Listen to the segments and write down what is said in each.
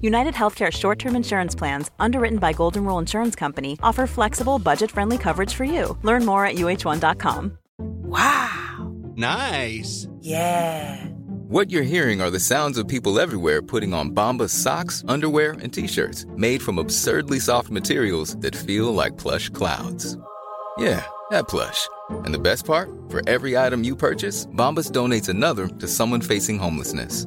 United Healthcare short term insurance plans, underwritten by Golden Rule Insurance Company, offer flexible, budget friendly coverage for you. Learn more at uh1.com. Wow. Nice. Yeah. What you're hearing are the sounds of people everywhere putting on Bombas socks, underwear, and t-shirts made from absurdly soft materials that feel like plush clouds. Yeah, that plush. And the best part? For every item you purchase, Bombas donates another to someone facing homelessness.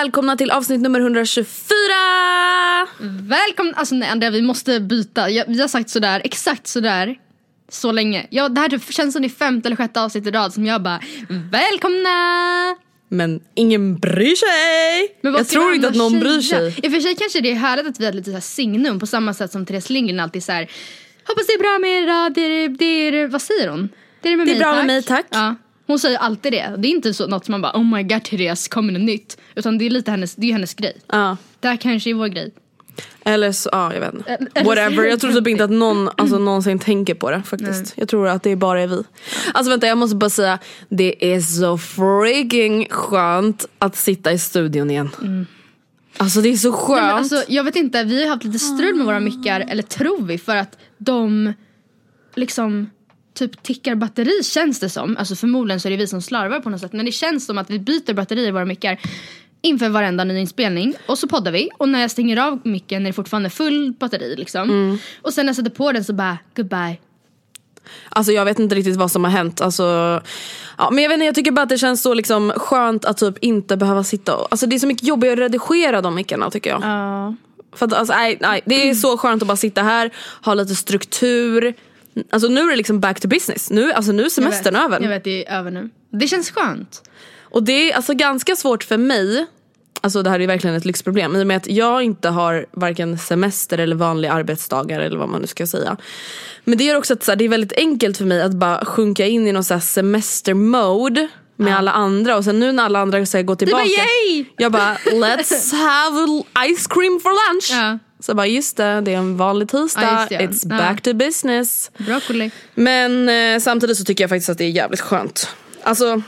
Välkomna till avsnitt nummer 124! Välkommen, alltså nej Andrea vi måste byta. Jag, vi har sagt sådär, exakt sådär så länge. Ja, det här typ känns som det är femte eller sjätte avsnitt i rad som jag bara välkomna! Men ingen bryr sig! Jag tror inte att någon bryr säga? sig. I och för sig kanske det är härligt att vi har lite så här signum på samma sätt som Therese Lindgren alltid så här. Hoppas det är bra med er idag, det är, det är, vad säger hon? Det är, med Det är mig, bra med tack. mig, tack. Ja. Hon säger alltid det. Det är inte så något som man bara oh my god Therese, kommer något nytt? Utan det är lite hennes, det är hennes grej. Ja. Det här kanske är vår grej. Eller så, ja jag vet inte. Whatever, jag tror typ inte att någon alltså, någonsin tänker på det faktiskt. Jag tror att det bara är vi. Alltså vänta jag måste bara säga, det är så freaking skönt att sitta i studion igen. Alltså det är så skönt. Nej, alltså, jag vet inte, vi har haft lite strul med våra mickar, eller tror vi, för att de liksom typ tickar batteri känns det som. Alltså förmodligen så är det vi som slarvar på något sätt. Men det känns som att vi byter batteri i våra mickar inför varenda ny inspelning. Och så poddar vi. Och när jag stänger av micken är det fortfarande full batteri liksom. Och sen när jag sätter på den så bara goodbye. Alltså jag vet inte riktigt vad som har hänt. Alltså, ja, men jag, vet inte, jag tycker bara att det känns så liksom skönt att typ inte behöva sitta och, Alltså det är så mycket jobbigare att redigera de mickarna tycker jag. Ja. För att, alltså, nej, nej, det är så skönt att bara sitta här, ha lite struktur. Alltså nu är det liksom back to business. Nu, alltså, nu är semestern jag vet, över. Jag vet, det är över nu. Det känns skönt. Och det är alltså ganska svårt för mig, alltså det här är verkligen ett lyxproblem, i och med att jag inte har varken semester eller vanliga arbetsdagar eller vad man nu ska säga. Men det gör också att så här, det är väldigt enkelt för mig att bara sjunka in i någon så här semestermode med alla andra och sen nu när alla andra säger gå tillbaka. yay! Jag bara let's have ice cream for lunch. Ja. Så jag bara just det, det är en vanlig tisdag, Ja, ja. it's Ja. back to business. Broccoli. Men eh, samtidigt så tycker jag faktiskt att det är jävligt skönt. Alltså,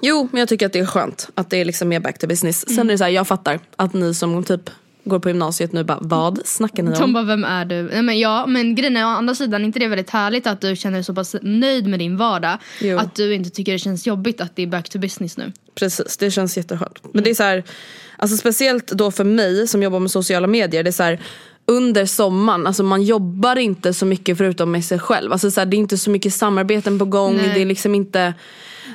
jo men jag tycker att det är skönt att det är liksom mer back to business. Mm. Sen är det så här, jag fattar att ni som typ går på gymnasiet nu bara, vad snackar ni De om? bara, vem är du? Nej, men ja, men grejen är å andra sidan, inte det är väldigt härligt att du känner dig så pass nöjd med din vardag? Jo. Att du inte tycker det känns jobbigt att det är back to business nu? Precis, det känns jätteskönt. Men det är så här, alltså speciellt då för mig som jobbar med sociala medier, det är så här, under sommaren, alltså man jobbar inte så mycket förutom med sig själv. Alltså så här, det är inte så mycket samarbeten på gång, Nej. det är liksom inte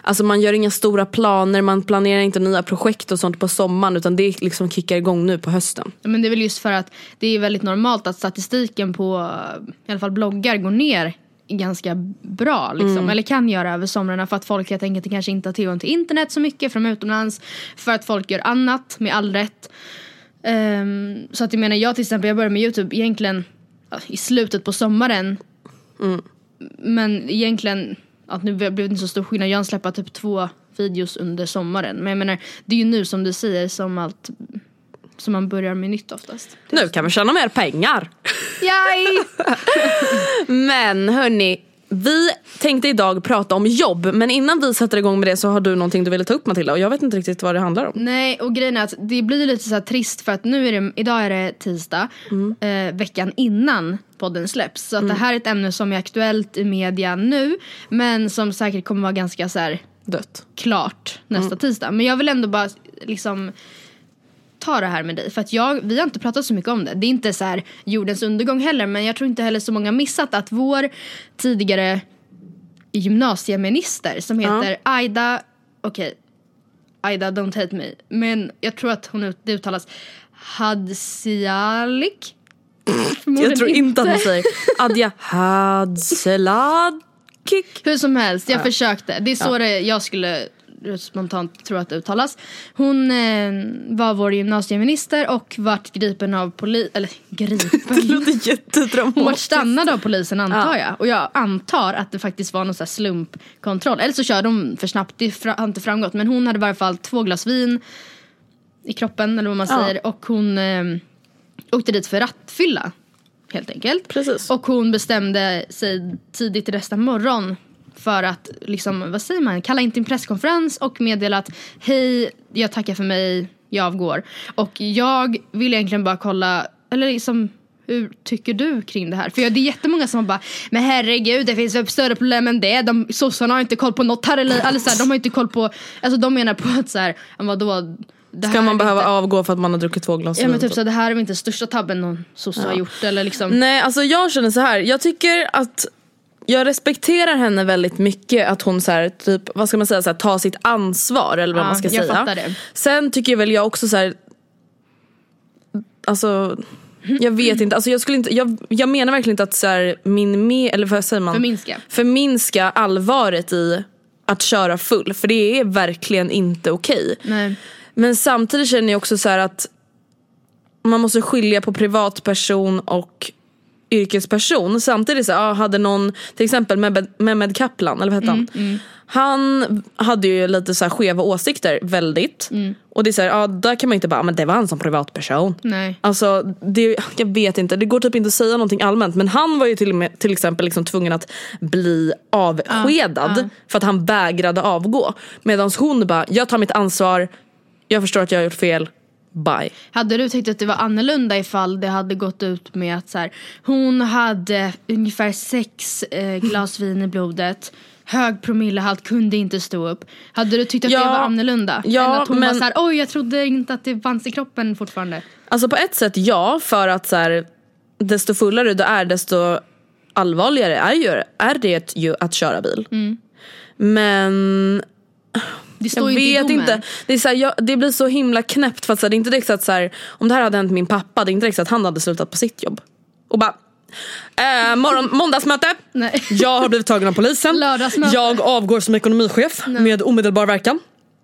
Alltså man gör inga stora planer, man planerar inte nya projekt och sånt på sommaren utan det liksom kickar igång nu på hösten. Men det är väl just för att det är väldigt normalt att statistiken på i alla fall bloggar går ner ganska bra liksom. Eller kan göra över somrarna för att folk helt enkelt kanske inte har tillgång till internet så mycket från utomlands. För att folk gör annat med all rätt. Ehm, så att jag menar jag till exempel, jag började med youtube egentligen i slutet på sommaren. Men egentligen, att nu blev det inte så stor skillnad. Jag släppa typ två videos under sommaren. Men jag menar, det är ju nu som du säger som allt som man börjar med nytt oftast. Nu kan vi tjäna mer pengar. Yay! Men hörni, Vi tänkte idag prata om jobb men innan vi sätter igång med det så har du någonting du ville ta upp Matilda och jag vet inte riktigt vad det handlar om. Nej och grejen är att det blir lite så trist för att nu är det, idag är det tisdag, eh, veckan innan podden släpps. Så att det här är ett ämne som är aktuellt i media nu men som säkert kommer vara ganska så här Dött. klart nästa tisdag. Men jag vill ändå bara liksom ta det här med dig. För att jag, vi har inte pratat så mycket om det. Det är inte så här jordens undergång heller. Men jag tror inte heller så många missat att vår tidigare gymnasieminister som Ja. heter Aida, okej, Aida don't hate me. Men jag tror att hon det uttalas Hadzialik. Jag tror inte att man säger Adja Hadseladkik. Hur som helst, jag försökte. Det är så det jag skulle spontant tro att det uttalas. Hon eh, var vår gymnasieminister och vart gripen av polis... Eller Det gripen? låter Hon vart jättedramatiskt. stannad av polisen antar Ja. jag. Och jag antar att det faktiskt var någon här slumpkontroll. Eller så körde de för snabbt, det har inte framgått. Men hon hade i varje fall två glas vin i kroppen eller vad man Ja. säger. Och hon eh, åkte dit för rattfylla. Helt enkelt. Precis. Och hon bestämde sig tidigt nästa morgon för att, liksom, vad säger man, kalla in till en presskonferens och meddela att hej, jag tackar för mig, jag avgår. Och jag vill egentligen bara kolla, eller liksom hur tycker du kring det här? För det är jättemånga som bara, men herregud det finns väl större problem än det. De, sossarna har inte koll på något här eller, eller så här, de har inte koll på, alltså de menar på att så här, ja, vadå, det Ska man behöva inte, avgå för att man har druckit två glas Ja men typ så det här är väl inte största tabben någon sosse har gjort eller liksom. Nej alltså jag känner så här. jag tycker att jag respekterar henne väldigt mycket att hon så här, typ, vad ska man säga, så här, tar sitt ansvar eller vad Ja, man ska jag säga. fattar det. Sen tycker väl jag också så här. alltså jag vet inte, alltså jag, skulle inte jag, jag menar verkligen inte att så här, min me, eller vad säger man? Förminska. Förminska allvaret i att köra full för det är verkligen inte okej. Nej. Men samtidigt känner jag också så här att man måste skilja på privatperson och yrkesperson. Samtidigt så ah, hade någon, till exempel Mehmed, Mehmed Kaplan, eller vad hette han? Han hade ju lite så här skeva åsikter, väldigt. Och det är så här, ah, där kan man inte bara, ah, men det var han som privatperson. Nej. Alltså, det, jag vet inte, det går typ inte att säga någonting allmänt. Men han var ju till, med, till exempel liksom tvungen att bli avskedad för att han vägrade avgå. Medan hon bara, jag tar mitt ansvar, jag förstår att jag har gjort fel, bye. Hade du tyckt att det var annorlunda ifall det hade gått ut med att så här, hon hade ungefär sex eh, glas vin i blodet, hög promillehalt, kunde inte stå upp. Hade du tyckt att Ja, det var annorlunda? ja, Än att hon men- var så här, oj jag trodde inte att det fanns i kroppen fortfarande. Alltså på ett sätt ja, för att så här, desto fullare du är desto allvarligare är, ju, är det ju att köra bil. Men Det står jag inte i vet domen. inte. Det, är så här, jag, det blir så himla knäppt för att så här, det är inte direkt så att så här, om det här hade hänt min pappa, det är inte direkt så att han hade slutat på sitt jobb. Och bara Eh, morgon, måndagsmöte. Nej. Jag har blivit tagen av polisen. Jag avgår som ekonomichef med omedelbar verkan.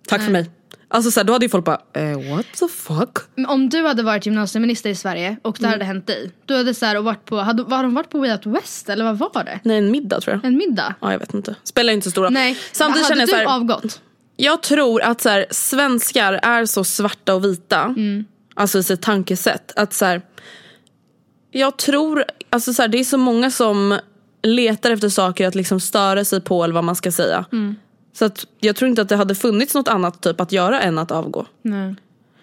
Tack för mig. Alltså så här, då hade ju folk bara, eh, what the fuck? Men Om du hade varit gymnasieminister i Sverige och Mm. det hade hänt dig. Du hade så här, och varit på, hade, var de varit på Way Out West eller vad var det? Nej en middag tror jag. En middag? Ja jag vet inte. Spelar inte så stor roll. Nej. Samtidigt hade känner jag du så här, avgått? Jag tror att så här, svenskar är så svarta och vita. Mm. Alltså i sitt tankesätt. Att så här, jag tror, alltså så här, det är så många som letar efter saker att liksom störa sig på eller vad man ska säga. Mm. Så att jag tror inte att det hade funnits något annat typ att göra än att avgå. Nej.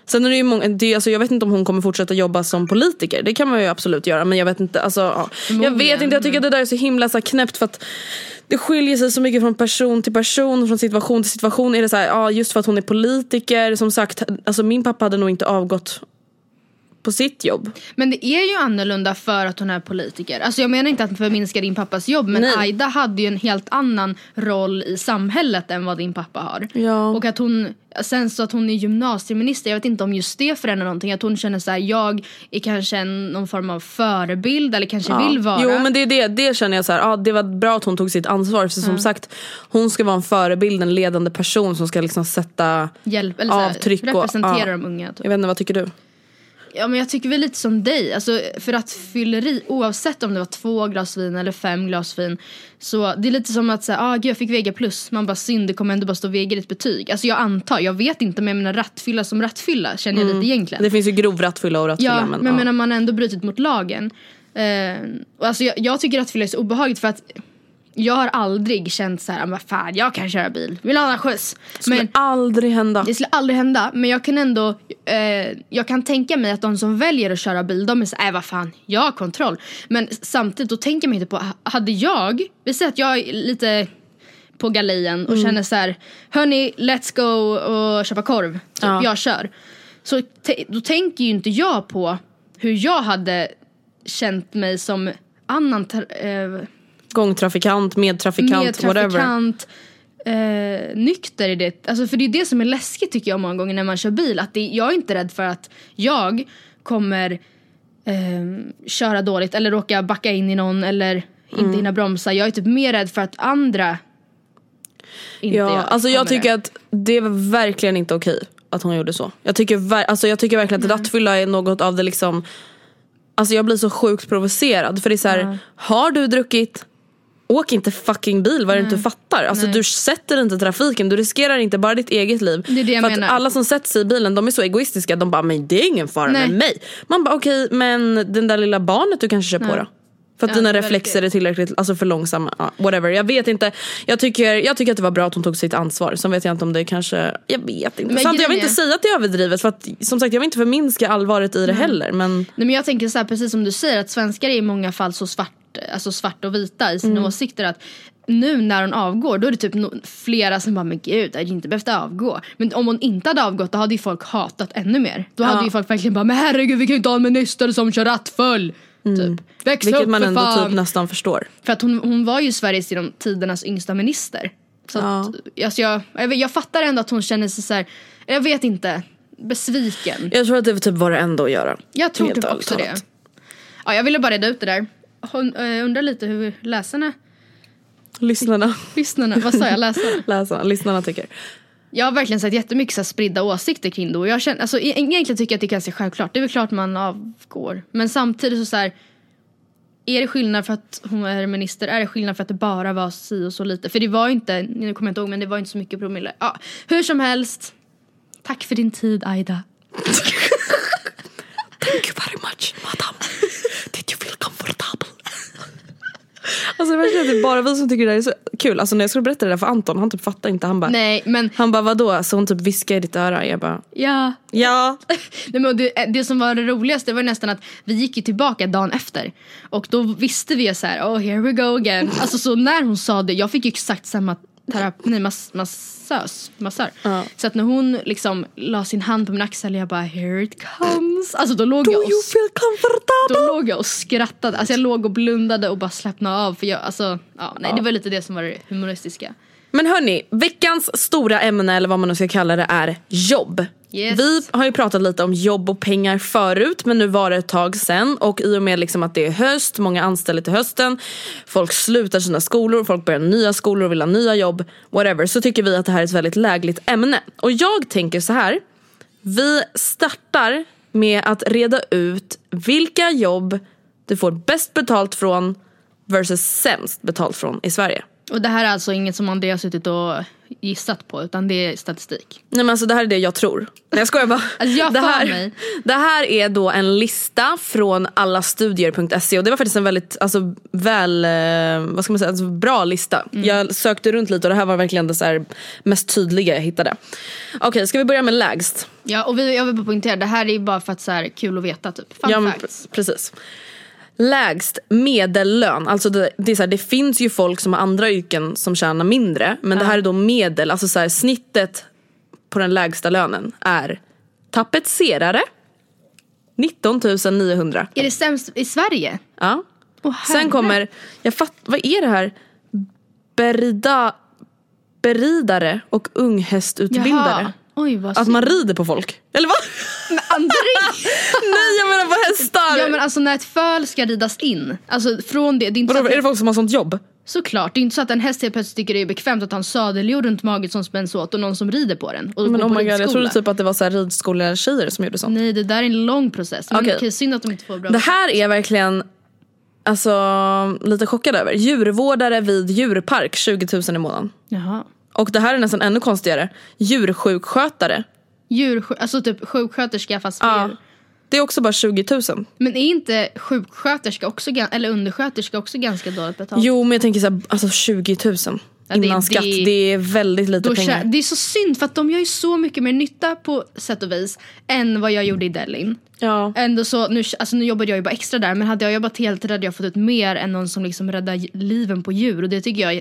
Sen är det ju många, det, alltså jag vet inte om hon kommer fortsätta jobba som politiker. Det kan man ju absolut göra men jag vet inte. Alltså, ja. Jag vet inte, jag tycker att det där är så himla så här, knäppt för att det skiljer sig så mycket från person till person, från situation till situation. Är det så här, ja, just för att hon är politiker, som sagt, alltså min pappa hade nog inte avgått på sitt jobb. Men det är ju annorlunda för att hon är politiker. Alltså jag menar inte att förminska din pappas jobb men Nej. Aida hade ju en helt annan roll i samhället än vad din pappa har. Ja. Och att hon, sen så att hon är gymnasieminister, jag vet inte om just det förändrar någonting. Att hon känner så här, jag är kanske en, någon form av förebild eller kanske vill vara. Jo men det är det, det känner jag så här, ja, det var bra att hon tog sitt ansvar. För som sagt, hon ska vara en förebild, en ledande person som ska liksom sätta Hjälp, eller så här, avtryck. och- representera ja. de unga. Typ. Jag vet inte, vad tycker du? Ja men jag tycker väl lite som dig, alltså för att fylleri, oavsett om det var två glas vin eller fem glas vin Så det är lite som att säga, ah gud jag fick VG plus, man bara synd det kommer ändå bara stå VG i ett betyg. Alltså jag antar, jag vet inte men jag menar rattfylla som rattfylla känner jag lite egentligen. Det finns ju grov rattfylla och rattfylla. Ja men, men, ja. menar man har ändå brutit mot lagen. Eh, och alltså jag, jag tycker rattfylla är så obehagligt för att jag har aldrig känt så här, "Ah, vad fan jag kan köra bil, vill ha en skjuts. Skulle Men aldrig hända. det skulle aldrig hända. Men jag kan ändå, eh, jag kan tänka mig att de som väljer att köra bil, de är så här, äh, vad fan, jag har kontroll. Men samtidigt då tänker man inte på, hade jag, vi säger att jag är lite på galejen och känner så här, hörni let's go och köpa korv, typ, Ja. jag kör. Så då tänker ju inte jag på hur jag hade känt mig som annan eh, Gångtrafikant, medtrafikant, whatever. medtrafikant, eh, nykter i det. Alltså för det är det som är läskigt tycker jag många gånger när man kör bil. Att det, jag är inte rädd för att jag kommer eh, köra dåligt eller råka backa in i någon eller inte Mm. hinna bromsa. Jag är typ mer rädd för att andra inte Ja, alltså jag tycker det. att det var verkligen inte okej att hon gjorde så. Jag tycker, alltså jag tycker verkligen att Mm. rattfylla är något av det liksom Alltså jag blir så sjukt provocerad för det är så här, har du druckit Åk inte fucking bil vad är det inte du fattar. Alltså Nej. du sätter inte trafiken, du riskerar inte bara ditt eget liv. Det är det jag för menar. att alla som sätter sig i bilen de är så egoistiska, de bara men det är ingen fara Nej. med mig. Man bara okej men den där lilla barnet du kanske kör på då? För att Ja, dina reflexer är tillräckligt, alltså för långsamma. Ja, whatever, jag vet inte. Jag tycker, jag tycker att det var bra att hon tog sitt ansvar. Sen vet jag inte om det kanske, jag vet inte. Men Samtidigt, jag vill inte säga att det är överdrivet för att som sagt jag vill inte förminska allvaret i det heller. Men Nej, men jag tänker så här, precis som du säger att svenskar är i många fall så svart, alltså svart och vita i sina Mm. åsikter att nu när hon avgår då är det typ no- flera som bara men gud, hade inte behövt avgå. Men om hon inte hade avgått då hade ju folk hatat ännu mer. Då hade Ja. ju folk verkligen bara men herregud vi kan ju inte ha en minister som kör rattfull. Typ. Väx vilket upp man ändå fan. typ nästan förstår. För att hon, hon var ju Sveriges genom tidernas yngsta minister. Så att, alltså jag, jag, jag fattar ändå att hon känner sig så här, jag vet inte, besviken. Jag tror att det typ var det enda att göra. Jag tror typ också det. talat. Ja, jag ville bara reda ut det där. Hon, äh, undrar lite hur läsarna, Lyssnarna, lyssnarna, vad sa jag, läsarna? läsarna, lyssnarna tycker. Jag har verkligen sett jättemycket så här, spridda åsikter kring det och jag känner, alltså e-, egentligen tycker jag att det är ganska självklart. Det är väl klart man avgår. Men samtidigt så, så här, är det skillnad för att hon är minister? Är det skillnad för att det bara var si och så lite? För det var inte, nu kommer jag inte ihåg men det var inte så mycket promille. Ja, hur som helst. Tack för din tid Aida. Thank you very much madam. Did you feel comfortable? Alltså det är att det är bara vi som tycker det här är så kul. Alltså när jag skulle berätta det där för Anton, han typ fattar inte. Han bara, Nej men han bara vadå? Så hon typ viskar i ditt öra. Jag bara, ja. ja. Nej, men det, det som var det roligaste var nästan att vi gick ju tillbaka dagen efter. Och då visste vi så här, oh here we go again. Alltså så när hon sa det, jag fick ju exakt samma terapi, nej, mass, massös, massör. Ja. Så att när hon liksom la sin hand på min axel, jag bara here it comes. Alltså då låg, jag och, You feel comfortable? då låg jag och skrattade. Alltså jag låg och blundade och bara slappnade av. För jag, alltså, ja, nej, det var lite det som var det humoristiska. Men hörni, veckans stora ämne eller vad man nu ska kalla det är jobb. Yes. Vi har ju pratat lite om jobb och pengar förut men nu var det ett tag sen och i och med liksom att det är höst, många anställer till hösten, folk slutar sina skolor, folk börjar nya skolor och vill ha nya jobb, whatever, så tycker vi att det här är ett väldigt lägligt ämne. Och jag tänker så här, vi startar med att reda ut vilka jobb du får bäst betalt från versus sämst betalt från i Sverige. Och det här är alltså inget som Andreas har suttit och gissat på utan det är statistik. Nej men alltså det här är det jag tror. Nej jag skojar bara. Alltså, jag det, här, mig. det här är då en lista från allastudier.se och det var faktiskt en väldigt alltså, väl, eh, vad ska man säga, alltså, bra lista. Mm. Jag sökte runt lite och det här var verkligen det så mest tydliga jag hittade. Okej ska vi börja med lägst? Ja och vi, jag vill bara poängtera, det här är bara för att så här, kul att veta typ. Fun Ja, men facts. pre- precis. Lägst medellön, alltså det, det, är så här, det finns ju folk som har andra yrken som tjänar mindre men det här är då medel, alltså så här, snittet på den lägsta lönen är tapetserare 19 900. Är det sämst i Sverige? Ja. Åh, Sen kommer, jag fatt, vad är det här? Berida, beridare och unghästutbildare. Jaha. Oj vad Att man rider på folk. Eller vad? André! Nej jag menar på hästar! ja men alltså när ett föl ska ridas in, alltså från det, det är inte så Vadå, att är det folk som har sånt jobb? Såklart, det är inte så att en häst helt plötsligt tycker det är bekvämt att ha en sadelljud runt magen som spänns åt och någon som rider på den. Och Men oh my god, jag trodde typ att det var så här ridskoletjejer som gjorde sånt. Nej det där är en lång process. Men Okej. okej, synd att de inte får bra Det här är verkligen Alltså lite chockad över. Djurvårdare vid djurpark 20 000 i månaden. Jaha. Och det här är nästan ännu konstigare. Djursjukskötare. Djursjuk, alltså typ sjuksköterska fast för Ja. djur. Det är också bara 20 000. Men är inte sjuksköterska också, eller undersköterska också ganska dåligt betalt? Jo men jag tänker såhär, alltså 20 000 Ja, det- innan skatt. det- Det är väldigt lite Då pengar. det är så synd för att de gör ju så mycket mer nytta på sätt och vis än vad jag gjorde i Delin. Ja. Ändå så, nu, alltså nu jobbade jag ju bara extra där men hade jag jobbat heltid hade jag fått ut mer än någon som liksom räddar liven på djur och det tycker jag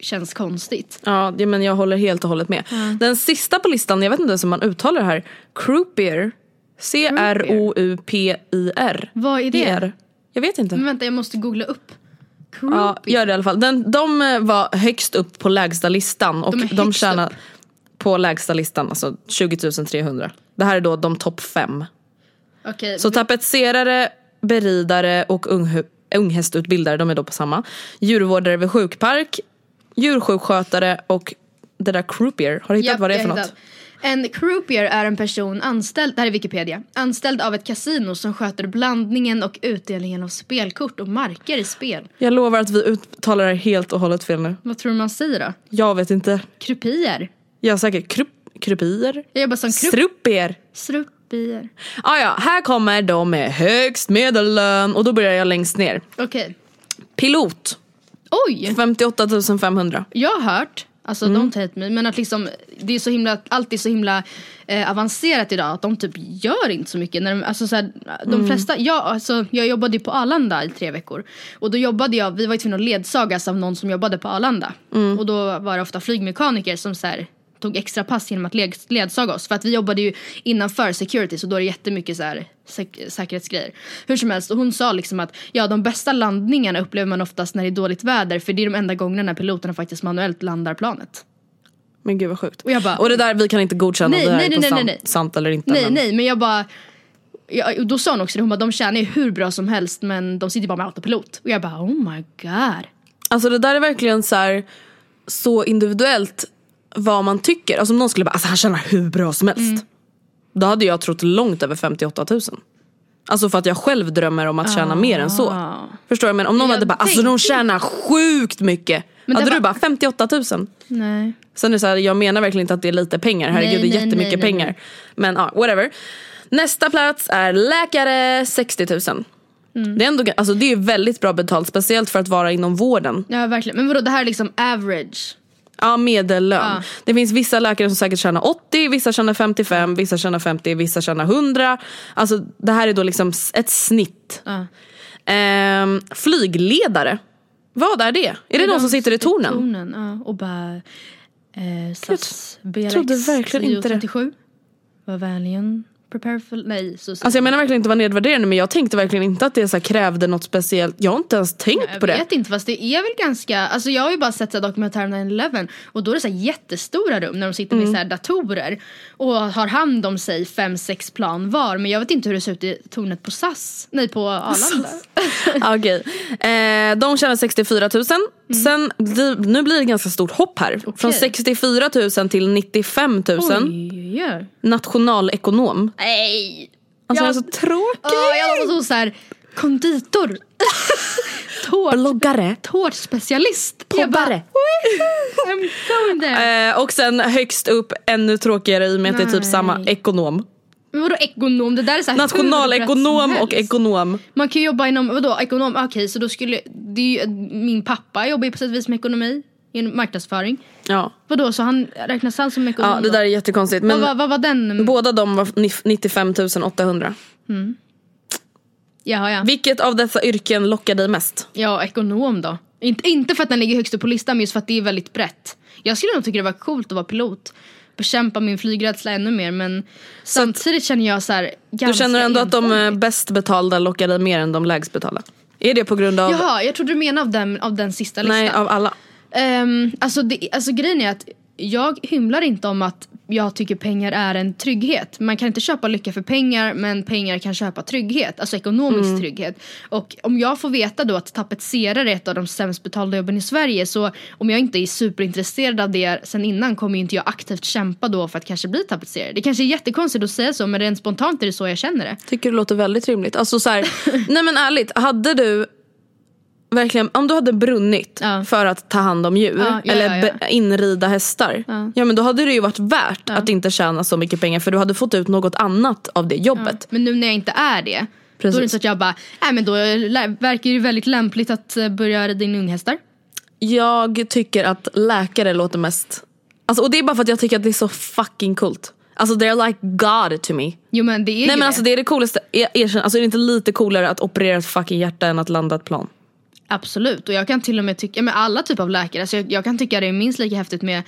känns konstigt. Ja, det- men jag håller helt och hållet med. Den sista på listan, jag vet inte ens om man uttalar det här. Croupier. C-R-O-U-P-I-R. Vad är det? ER. Jag vet inte. Men vänta jag måste googla upp. Ja, gör det i alla fall. Den, de eh, var högst upp på lägsta listan och De de, tjänar upp. på lägsta listan alltså 20 300. Det här är då de topp fem. Okej, Så tapetserare, beridare och unghästutbildare, de är då på samma. Djurvårdare vid sjukpark, djursjukskötare och det där croupier. Har du hittat Japp, vad det är för något? hittat. En croupier är en person anställd, det här är Wikipedia, anställd av ett kasino som sköter blandningen och utdelningen av spelkort och marker i spel. Jag lovar att vi uttalar det helt och hållet fel nu. Vad tror du man säger då? Jag vet inte. Krupier? Jag är säker. Krup, krupier? Jag jobbar som krupp... Struppier? Srupier. Ah, ja, här kommer de med högst medellön och då börjar jag längst ner. Okej. Pilot, Oj! 58 500. Jag har hört, alltså Mm. don't hate me, men att liksom det är så himla, allt är så himla eh, avancerat idag att de typ gör inte så mycket. När de, alltså så här, de Mm. flesta, jag, alltså, jag jobbade ju på Arlanda i tre veckor. Och då jobbade jag, vi var ju tvungna att ledsagas av någon som jobbade på Arlanda. Mm. Och då var det ofta flygmekaniker som så här, tog extra pass genom att led, ledsaga oss. För att vi jobbade ju innanför security så då är det jättemycket så här, säk- säkerhetsgrejer. Hur som helst, och hon sa liksom att ja de bästa landningarna upplever man oftast när det är dåligt väder för det är de enda gångerna när piloterna faktiskt manuellt landar planet. Men gud vad sjukt. Och jag bara- och det där, vi kan inte godkänna Nej, det här nej, är nej, på nej, sant, nej. sant eller inte. Nej men- nej men jag bara ja, och då sa hon också det, hon bara de tjänar ju hur bra som helst men de sitter bara med autopilot. Och jag bara oh my god. Alltså det där är verkligen så här, så individuellt vad man tycker. Alltså om någon skulle bara, alltså han tjänar hur bra som helst. Mm. Då hade jag trott långt över 58 000. Alltså för att jag själv drömmer om att tjäna mer än så. Förstår du? Men om någon Jag hade bara, alltså de tjänar sjukt mycket. Men hade du var- bara 58 000? Nej. Sen är det så här, jag menar verkligen inte att det är lite pengar. Herregud Nej, det är jättemycket nej, nej, pengar. Men ja, whatever. Nästa plats är läkare 60 000. Mm. Det är ändå alltså, det är väldigt bra betalt, speciellt för att vara inom vården. Ja verkligen. Men vadå det här är liksom average. Ja, medellön. Ja. Det finns vissa läkare som säkert tjänar 80, vissa tjänar 55, vissa tjänar 50, vissa tjänar 100. Alltså det här är då liksom ett snitt. Ja. Ehm, flygledare. Vad är det? Är det, är någon de som sitter i tornen? tornen ja, och bara eh, SAS BRX trodde verkligen inte det. 37. Var vänligen prepare for... Nej så Alltså jag menar verkligen inte vara nedvärderande men jag tänkte verkligen inte att det så här krävde något speciellt. Jag har inte ens tänkt Jag på det. vet inte fast det är väl ganska, alltså jag har ju bara sett dokumentären 9-11 och då är det så här jättestora rum när de sitter med Mm. så här datorer och har hand om sig fem, sex plan var men jag vet inte hur det ser ut i tornet på SAS, nej på Arlanda. Ah, Okej. Eh, de tjänar 64 000. Sen, det, nu blir det ganska stort hopp här. Från 64 000 till 95 000. Oj, oj. Nationalekonom. Nej! Alltså Jag- det är så tråkigt. Åh, jag var så så här konditor. Tårt, Bloggare. tårtspecialist. Poddare. "Woohoo, I'm going there. Eh, och sen högst upp, ännu tråkigare i och med att det är typ samma ekonom. Men vadå ekonom? Det där är så här Nationalekonom och ekonom. Man kan ju jobba inom, vadå ekonom? Okej så då skulle, det ju, min pappa jobbar ju på sätt och vis med ekonomi. I marknadsföring. Ja. Vadå så han räknas han som ekonom ja, det där är jättekonstigt. Men vad, vad, vad var den? båda de var nif- 95 800. Jaha ja. Vilket av dessa yrken lockar dig mest? Ja ekonom då. Inte, inte för att den ligger högst upp på listan men just för att det är väldigt brett. Jag skulle nog tycka det var coolt att vara pilot. Bekämpa min flygrädsla ännu mer men samtidigt känner jag så här Du känner ändå att de eh, bäst betalda lockar dig mer än de lägst betalda? Är det på grund av, Jaha, jag trodde du menade av den, av den sista listan. nej, av alla? Ehm, alltså, det, alltså grejen är att jag hymlar inte om att jag tycker pengar är en trygghet. Man kan inte köpa lycka för pengar men pengar kan köpa trygghet, alltså ekonomisk Mm. trygghet. Och om jag får veta då att tapetserare är ett av de sämst betalda jobben i Sverige så om jag inte är superintresserad av det sen innan kommer inte jag aktivt kämpa då för att kanske bli tapetserare. Det kanske är jättekonstigt att säga så men rent spontant är det så jag känner det. Tycker det låter väldigt rimligt. Alltså så här, nej men ärligt, hade du verkligen, om du hade brunnit Ja. för att ta hand om djur Ja, ja, eller inrida hästar. Ja. men då hade det ju varit värt att inte tjäna så mycket pengar för du hade fått ut något annat av det jobbet. Men nu när jag inte är det. Då är Precis. det så att jag bara, nej men då verkar det ju väldigt lämpligt att eh, börja rida in unghästar. Jag tycker att läkare låter mest, alltså, och det är bara för att jag tycker att det är så fucking coolt. Alltså they're like God to me. Jo men det är Nej ju men det. alltså det är det coolaste, er, erkänn, alltså är det inte lite coolare att operera ett fucking hjärta än att landa ett plan? Absolut, och jag kan till och med tycka, med alla typer av läkare, alltså jag, jag kan tycka det är minst lika häftigt med eh,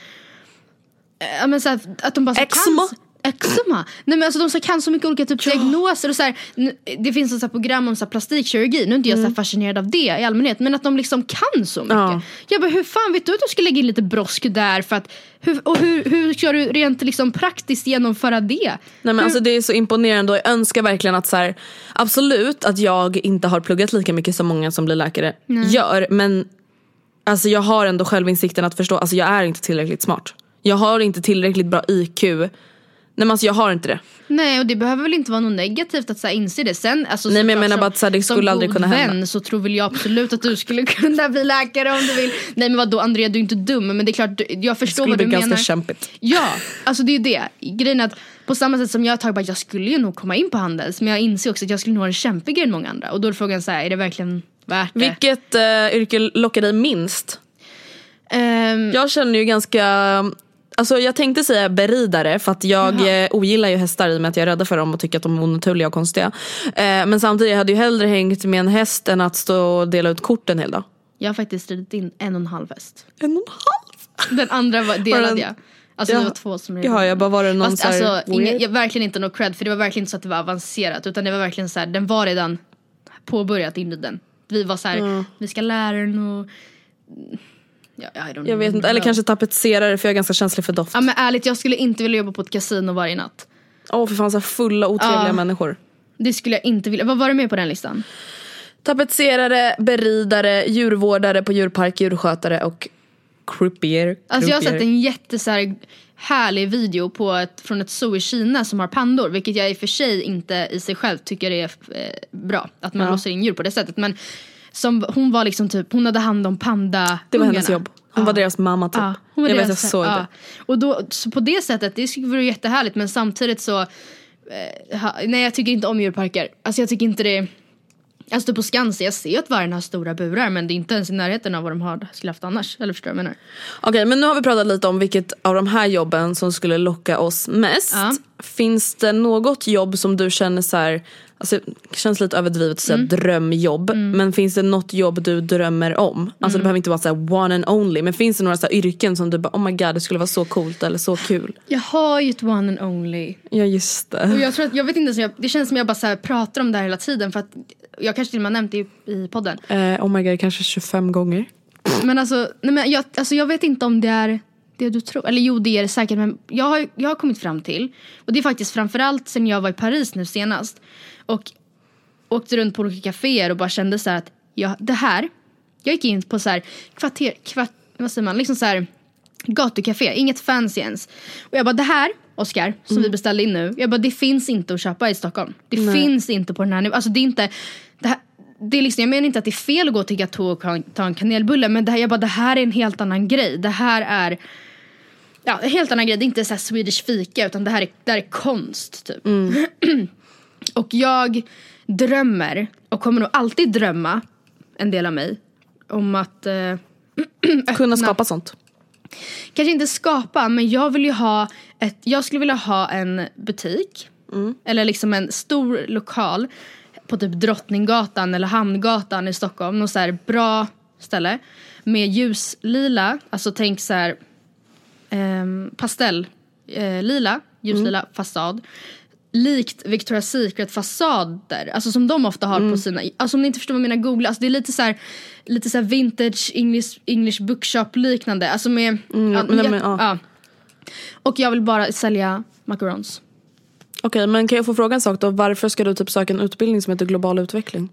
ja, men så här, att de bara så Eczema? Eczema? Nej men alltså de så kan så mycket olika typer av diagnoser och så här, Det finns ett så här program om så här plastikkirurgi, nu är inte jag så här fascinerad av det i allmänhet men att de liksom kan så mycket. Ja. Jag bara hur fan vet du att du ska lägga in lite brosk där för att, hur, och hur, hur ska du rent liksom praktiskt genomföra det? Nej men Hur- alltså det är så imponerande och jag önskar verkligen att så här, absolut att jag inte har pluggat lika mycket som många som blir läkare gör men alltså jag har ändå självinsikten att förstå, alltså jag är inte tillräckligt smart. Jag har inte tillräckligt bra IQ. Nej men alltså jag har inte det. Nej och det behöver väl inte vara något negativt att så här, inse det sen. Alltså, Nej, men jag menar som- bara att så här, det som skulle aldrig god kunna hända. vän så tror väl jag absolut att du skulle kunna bli läkare om du vill. Nej men vadå Andrea du är inte dum men det är klart du- jag Det förstår skulle vad bli ganska menar. kämpigt. Ja, alltså det är ju det. Grejen är att på samma sätt som jag har tagit bara jag skulle ju nog komma in på Handels men jag inser också att jag skulle nog ha det kämpigare än många andra och då är frågan så här, är det verkligen värt det? Vilket uh, yrke lockar dig minst? Ehm, Jag känner ju ganska, alltså jag tänkte säga beridare för att jag Jaha. eh, ogillar ju hästar i och med att jag är rädd för dem och tycker att de är onaturliga och konstiga. Eh, men samtidigt, jag hade ju hellre hängt med en häst än att stå och dela ut kort en hel dag. jag har faktiskt ridit in en och en halv häst. En och en halv? Den andra var, delade den- jag. Alltså Ja. det var två som red in. jag bara, var det någon Fast så alltså, inga, jag, verkligen inte något cred för det var verkligen inte så att det var avancerat utan det var verkligen så här, den var redan påbörjat inriden. Vi var så här, vi ska lära den och... Ja, Jag vet inte, eller kanske tapetserare för jag är ganska känslig för doft. Ja men ärligt jag skulle inte vilja jobba på ett kasino varje natt. Åh för fan så fulla otrevliga Ja. människor. Det skulle jag inte vilja. Vad var det med på den listan? Tapetserare, beridare, djurvårdare på djurpark, djurskötare och croupier. Alltså jag har sett en jätte så här, härlig video på ett, från ett zoo i Kina som har pandor. Vilket jag i och för sig inte i sig själv tycker är eh, bra. Att man Ja. låser in djur på det sättet. Men som, hon var liksom typ, hon hade hand om panda Det var hennes jobb. Hon var deras mamma typ. Ja, hon var jag vet deras- jag såg ja. det. Och då, så på det sättet, det skulle vara jättehärligt men samtidigt så eh, Nej jag tycker inte om djurparker. Alltså jag tycker inte det Alltså typ på Skansen, jag ser att vargen har stora burar men det är inte ens i närheten av vad de har, skulle haft annars. Eller förstår du vad jag menar? Okej men nu har vi pratat lite om vilket av de här jobben som skulle locka oss mest. Ja. Finns det något jobb som du känner så här, alltså det känns lite överdrivet att säga Mm. drömjobb. Men finns det något jobb du drömmer om? Alltså Mm. det behöver inte vara så här one and only. Men finns det några så yrken som du bara oh my god det skulle vara så coolt eller så kul? Jag har ju ett one and only. Ja just Och det. jag tror att, jag vet inte, så jag, det känns som jag bara så pratar om det här hela tiden för att jag kanske till och med har nämnt det i, i podden. Eh, oh my god kanske 25 gånger. Men alltså, nej men jag, alltså jag vet inte om det är det du tror. Eller jo det är det säkert men jag har, jag har kommit fram till och det är faktiskt framförallt sen jag var i Paris nu senast och åkte runt på olika kaféer och bara kände så att ja, det här, jag gick in på så här kvarter, kvart, vad säger man, liksom så här gatukafé, inget fancy ens. Och jag bara det här, Oscar, som vi beställde in nu, jag bara det finns inte att köpa i Stockholm. Det finns inte på den här nivån, alltså det är inte, det här, det är liksom, jag menar inte att det är fel att gå till Gatå och ta- en kanelbulle men det här, jag bara, det här är en helt annan grej. Det här är Ja, en helt annan grej. Det är inte så Swedish fika utan det här är, det här är konst typ. och jag drömmer och kommer nog alltid drömma en del av mig om att eh, Kunna skapa sånt. kanske inte skapa men jag vill ju ha ett, jag skulle vilja ha en butik. Eller liksom en stor lokal på typ Drottninggatan eller Hamngatan i Stockholm, något så här bra ställe med ljuslila, alltså tänk så här ehm, pastell eh, lila, ljuslila fasad likt Victoria's Secret fasader, alltså som de ofta har på sina, alltså om ni inte förstår vad jag menar googla, alltså det är lite så här, lite så vintage English, English bookshop liknande, alltså med, Mm, ja, men- jag- men, ja. ja. Och jag vill bara sälja macarons. Okej men kan jag få fråga en sak då? Varför ska du typ söka en utbildning som heter global utveckling?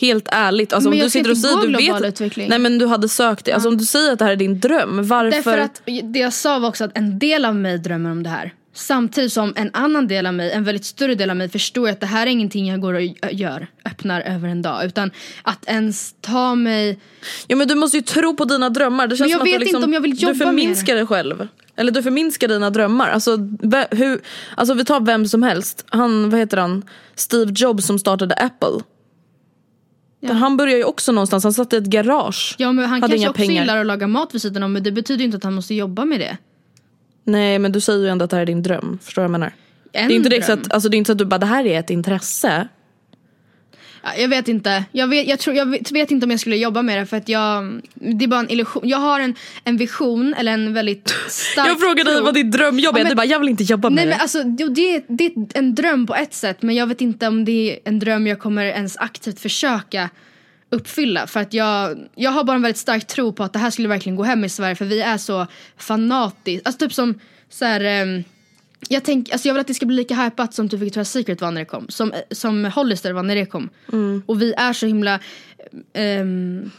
Helt ärligt, alltså Men om du sitter och säger du vet utveckling. Nej men du hade sökt det, alltså om du säger att det här är din dröm, varför? Därför att det jag sa var också att en del av mig drömmer om det här. Samtidigt som en annan del av mig, en väldigt större del av mig förstår att det här är ingenting jag går och gör, öppnar över en dag. Utan att ens ta mig... Ja men du måste ju tro på dina drömmar. Det känns Men jag som att vet du liksom, inte om jag vill jobba Du förminskar dig själv. Eller du förminskar dina drömmar. Alltså, hur, alltså vi tar vem som helst. Han, vad heter han? Steve Jobs som startade Apple. Han började ju också någonstans, han satt i ett garage. Ja men han hade kanske inga också pengar. gillar att laga mat vid sidan om men det betyder ju inte att han måste jobba med det. Nej men du säger ju ändå att det här är din dröm. Förstår du vad jag menar? En det är inte direkt så dröm. att, alltså, det är inte så att du bara det här är ett intresse. Ja, Jag vet inte. Jag vet, jag, tror, jag vet, vet inte om jag skulle jobba med det för att jag, det är bara en illusion. Jag har en, en vision eller en väldigt stark Jag frågade dig tro. vad ditt drömjobb Ja, är, men- du bara jag vill inte jobba med Nej det. men alltså jo, det, det är en dröm på ett sätt men jag vet inte om det är en dröm jag kommer ens aktivt försöka uppfylla för att jag, jag har bara en väldigt stark tro på att det här skulle verkligen gå hem i Sverige för vi är så fanatiska, alltså typ som så här, ehm, jag, tänk, alltså jag vill att det ska bli lika hypat som typ Victoria's Secret var när det kom. Som, som Hollister var när det kom. Och vi är så himla ehm,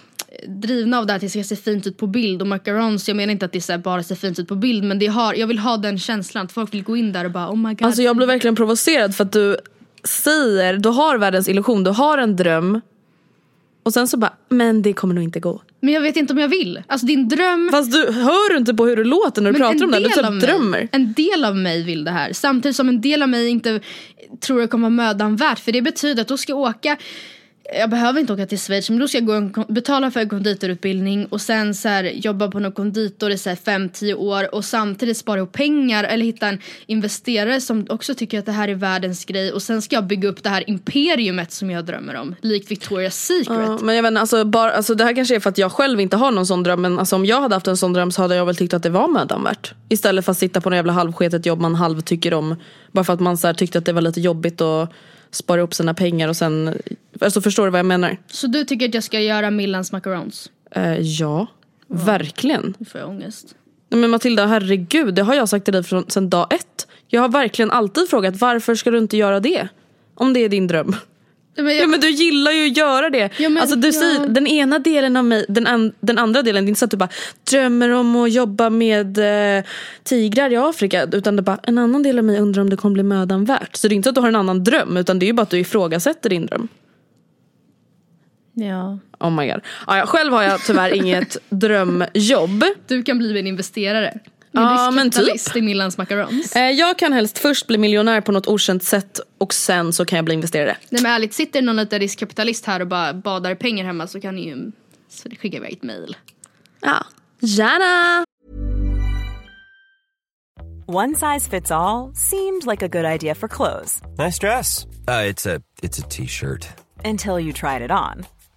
drivna av det här att det ska se fint ut på bild. Och macarons, jag menar inte att det så bara ser fint ut på bild. Men det har, jag vill ha den känslan att folk vill gå in där och bara oh my god. Alltså jag blir verkligen provocerad för att du säger, du har världens illusion, du har en dröm. Och sen så bara, men det kommer nog inte gå. Men jag vet inte om jag vill. Alltså din dröm. Fast du, hör du inte på hur du låter när du men pratar om det? Du typ drömmer. En del av mig vill det här. Samtidigt som en del av mig inte tror det kommer vara mödan värt. För det betyder att då ska jag åka jag behöver inte åka till Schweiz men då ska jag gå en, betala för en konditorutbildning och sen så här, jobba på någon konditor i 5-10 år och samtidigt spara ihop pengar eller hitta en investerare som också tycker att det här är världens grej och sen ska jag bygga upp det här imperiumet som jag drömmer om. Likt Victoria's Secret. Ja, men jag vet inte, alltså, bara, alltså, det här kanske är för att jag själv inte har någon sån dröm men alltså, om jag hade haft en sån dröm så hade jag väl tyckt att det var mödan värt. Istället för att sitta på något jävla halvsketet jobb man halv tycker om. Bara för att man så här, tyckte att det var lite jobbigt att spara upp sina pengar och sen, alltså förstår du vad jag menar? Så du tycker att jag ska göra Millans macarons? Eh, ja, verkligen. Nu får jag ångest. Nej, Men Matilda, herregud, det har jag sagt till dig från, sedan dag ett. Jag har verkligen alltid frågat varför ska du inte göra det? Om det är din dröm. Men jag, Ja men du gillar ju att göra det. Ja, men- alltså, du ja. säger, den ena delen av mig, den, an, den andra delen, det är inte så att du bara drömmer om att jobba med eh, tigrar i Afrika. Utan det är bara, en annan del av mig undrar om det kommer bli mödan värt. Så det är inte att du har en annan dröm utan det är ju bara att du ifrågasätter din dröm. Ja. Oh my god. Ja, ja, själv har jag tyvärr inget drömjobb. Du kan bli en investerare. Ja, men riskkapitalist i Millans macarons. Eh, jag kan helst först bli miljonär på något okänt sätt och sen så kan jag bli investerare. Nej men ärligt, sitter någon liten riskkapitalist här och bara badar pengar hemma så kan ni ju så det skicka iväg ett mail. Ja. Gärna! One size fits all seemed like a good idea for clothes Nice dress. Uh, it's a it's a t-shirt. until you tried it on.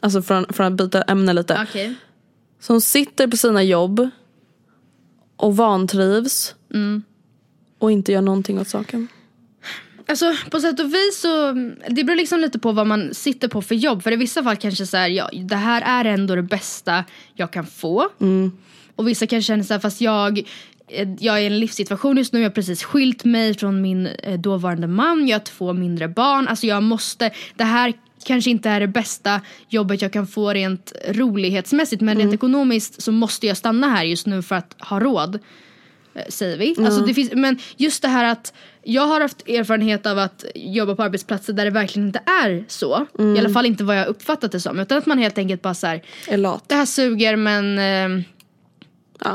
alltså från, från att byta ämne lite, Okej. som sitter på sina jobb och vantrivs och inte gör någonting åt saken? Alltså på sätt och vis så, det beror liksom lite på vad man sitter på för jobb. För i vissa fall kanske så här, ja, det här är ändå det bästa jag kan få. Och vissa kanske känner så här, fast jag, eh, jag är i en livssituation just nu, jag har precis skilt mig från min eh, dåvarande man, jag har två mindre barn. Alltså jag måste, det här kanske inte är det bästa jobbet jag kan få rent rolighetsmässigt men rent ekonomiskt så måste jag stanna här just nu för att ha råd. eh, Säger vi. Alltså det finns, men just det här att jag har haft erfarenhet av att jobba på arbetsplatser där det verkligen inte är så. I alla fall inte vad jag uppfattat det som. Utan att man helt enkelt bara så här, Är lat. det här suger men eh,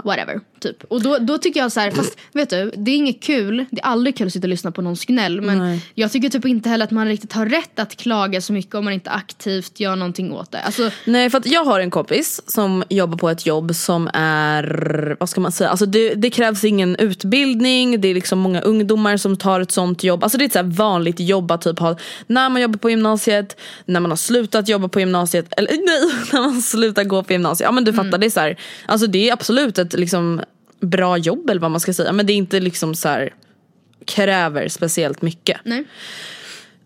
whatever. Typ. Och då, då tycker jag så här, fast vet du, det är inget kul. Det är aldrig kul att sitta och lyssna på någons gnäll. Men Nej. jag tycker typ inte heller att man riktigt har rätt att klaga så mycket om man inte aktivt gör någonting åt det. Alltså, Nej för att jag har en kompis som jobbar på ett jobb som är, vad ska man säga, alltså det, det krävs ingen utbildning, det är liksom många ungdomar som tar ett sånt jobb. Alltså det är ett så här vanligt jobb att typ ha när man jobbar på gymnasiet, när man har slutat jobba på gymnasiet, eller nej, när man slutar gå på gymnasiet. Ja men du fattar, det är så här, alltså det är absolut ett liksom bra jobb eller vad man ska säga. Men det är inte liksom så här kräver speciellt mycket. nej.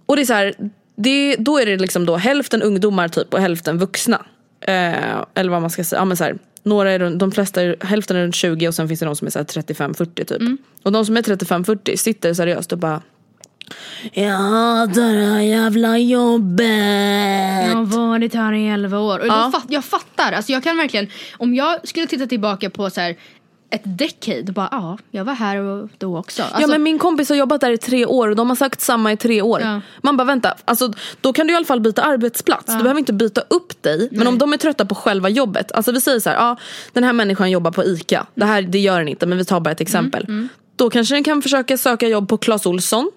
Och det är så här, det, då är det liksom då hälften ungdomar typ och hälften vuxna. Eh, eller vad man ska säga. Ja, men så här, några är, de flesta, är, hälften är runt 20 och sen finns det de som är så här 35-40 typ. Och de som är 35-40 sitter seriöst och bara Jag hatar det här jävla jobbet. Jag har varit här i 11 år. Och Ja. fatt, jag fattar. Alltså jag kan verkligen, om jag skulle titta tillbaka på så här ett decade, bara ja, jag var här och då också. Alltså, ja men min kompis har jobbat där i tre år och de har sagt samma i tre år. Ja. Man bara vänta, alltså, då kan du i alla fall byta arbetsplats. Du behöver inte byta upp dig. Men om de är trötta på själva jobbet. Alltså vi säger så här, ja, den här människan jobbar på ICA. Det här det gör den inte men vi tar bara ett exempel. Mm, Då kanske den kan försöka söka jobb på Clas Ohlson.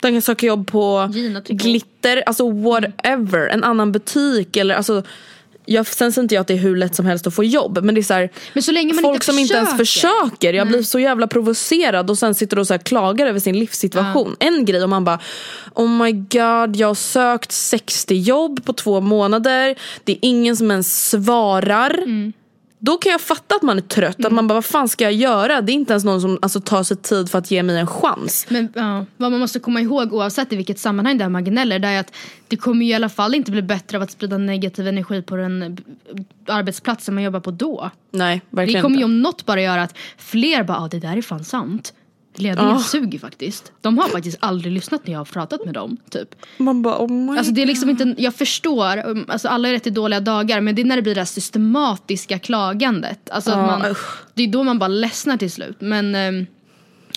Den kan söka jobb på Gina. Glitter, alltså whatever. En annan butik eller alltså jag, sen säger inte jag att det är hur lätt som helst att få jobb men det är så här, Men så länge man folk inte som inte ens försöker. Jag blir så jävla provocerad och sen sitter och så här klagar över sin livssituation. En grej om man bara Oh my god, jag har sökt 60 jobb på två månader. Det är ingen som ens svarar. Mm. Då kan jag fatta att man är trött. Att man bara, vad fan ska jag göra? Det är inte ens någon som alltså, tar sig tid för att ge mig en chans. Men ja, vad man måste komma ihåg oavsett i vilket sammanhang det är man gnäller det är att det kommer ju i alla fall inte bli bättre av att sprida negativ energi på den eh, arbetsplatsen man jobbar på då. Nej, Det verkligen kommer ju inte. om något bara göra att fler bara, ah, det där är fan sant. Ledningen Ja. suger faktiskt. De har faktiskt aldrig lyssnat när jag har pratat med dem. Typ. Man bara, oh my Alltså det är liksom inte, jag förstår, um, alltså alla är rätt i dåliga dagar men det är när det blir det här systematiska klagandet. Alltså att man, det är då man bara ledsnar till slut. Men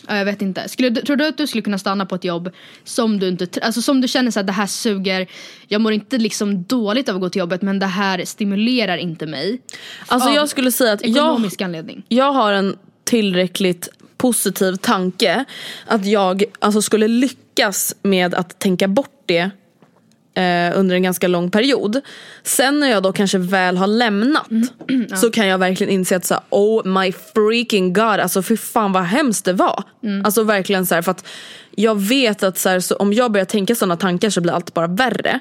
ja, jag vet inte. Skulle, tror du att du skulle kunna stanna på ett jobb som du inte, alltså som du känner här, det här suger, jag mår inte liksom dåligt av att gå till jobbet men det här stimulerar inte mig. Alltså jag skulle säga att jag, anledning. jag har en tillräckligt positiv tanke att jag alltså, skulle lyckas med att tänka bort det eh, under en ganska lång period. Sen när jag då kanske väl har lämnat så kan jag verkligen inse att så här, oh my freaking god, alltså fy fan vad hemskt det var. Alltså verkligen så här, för att jag vet att så här, så om jag börjar tänka sådana tankar så blir allt bara värre.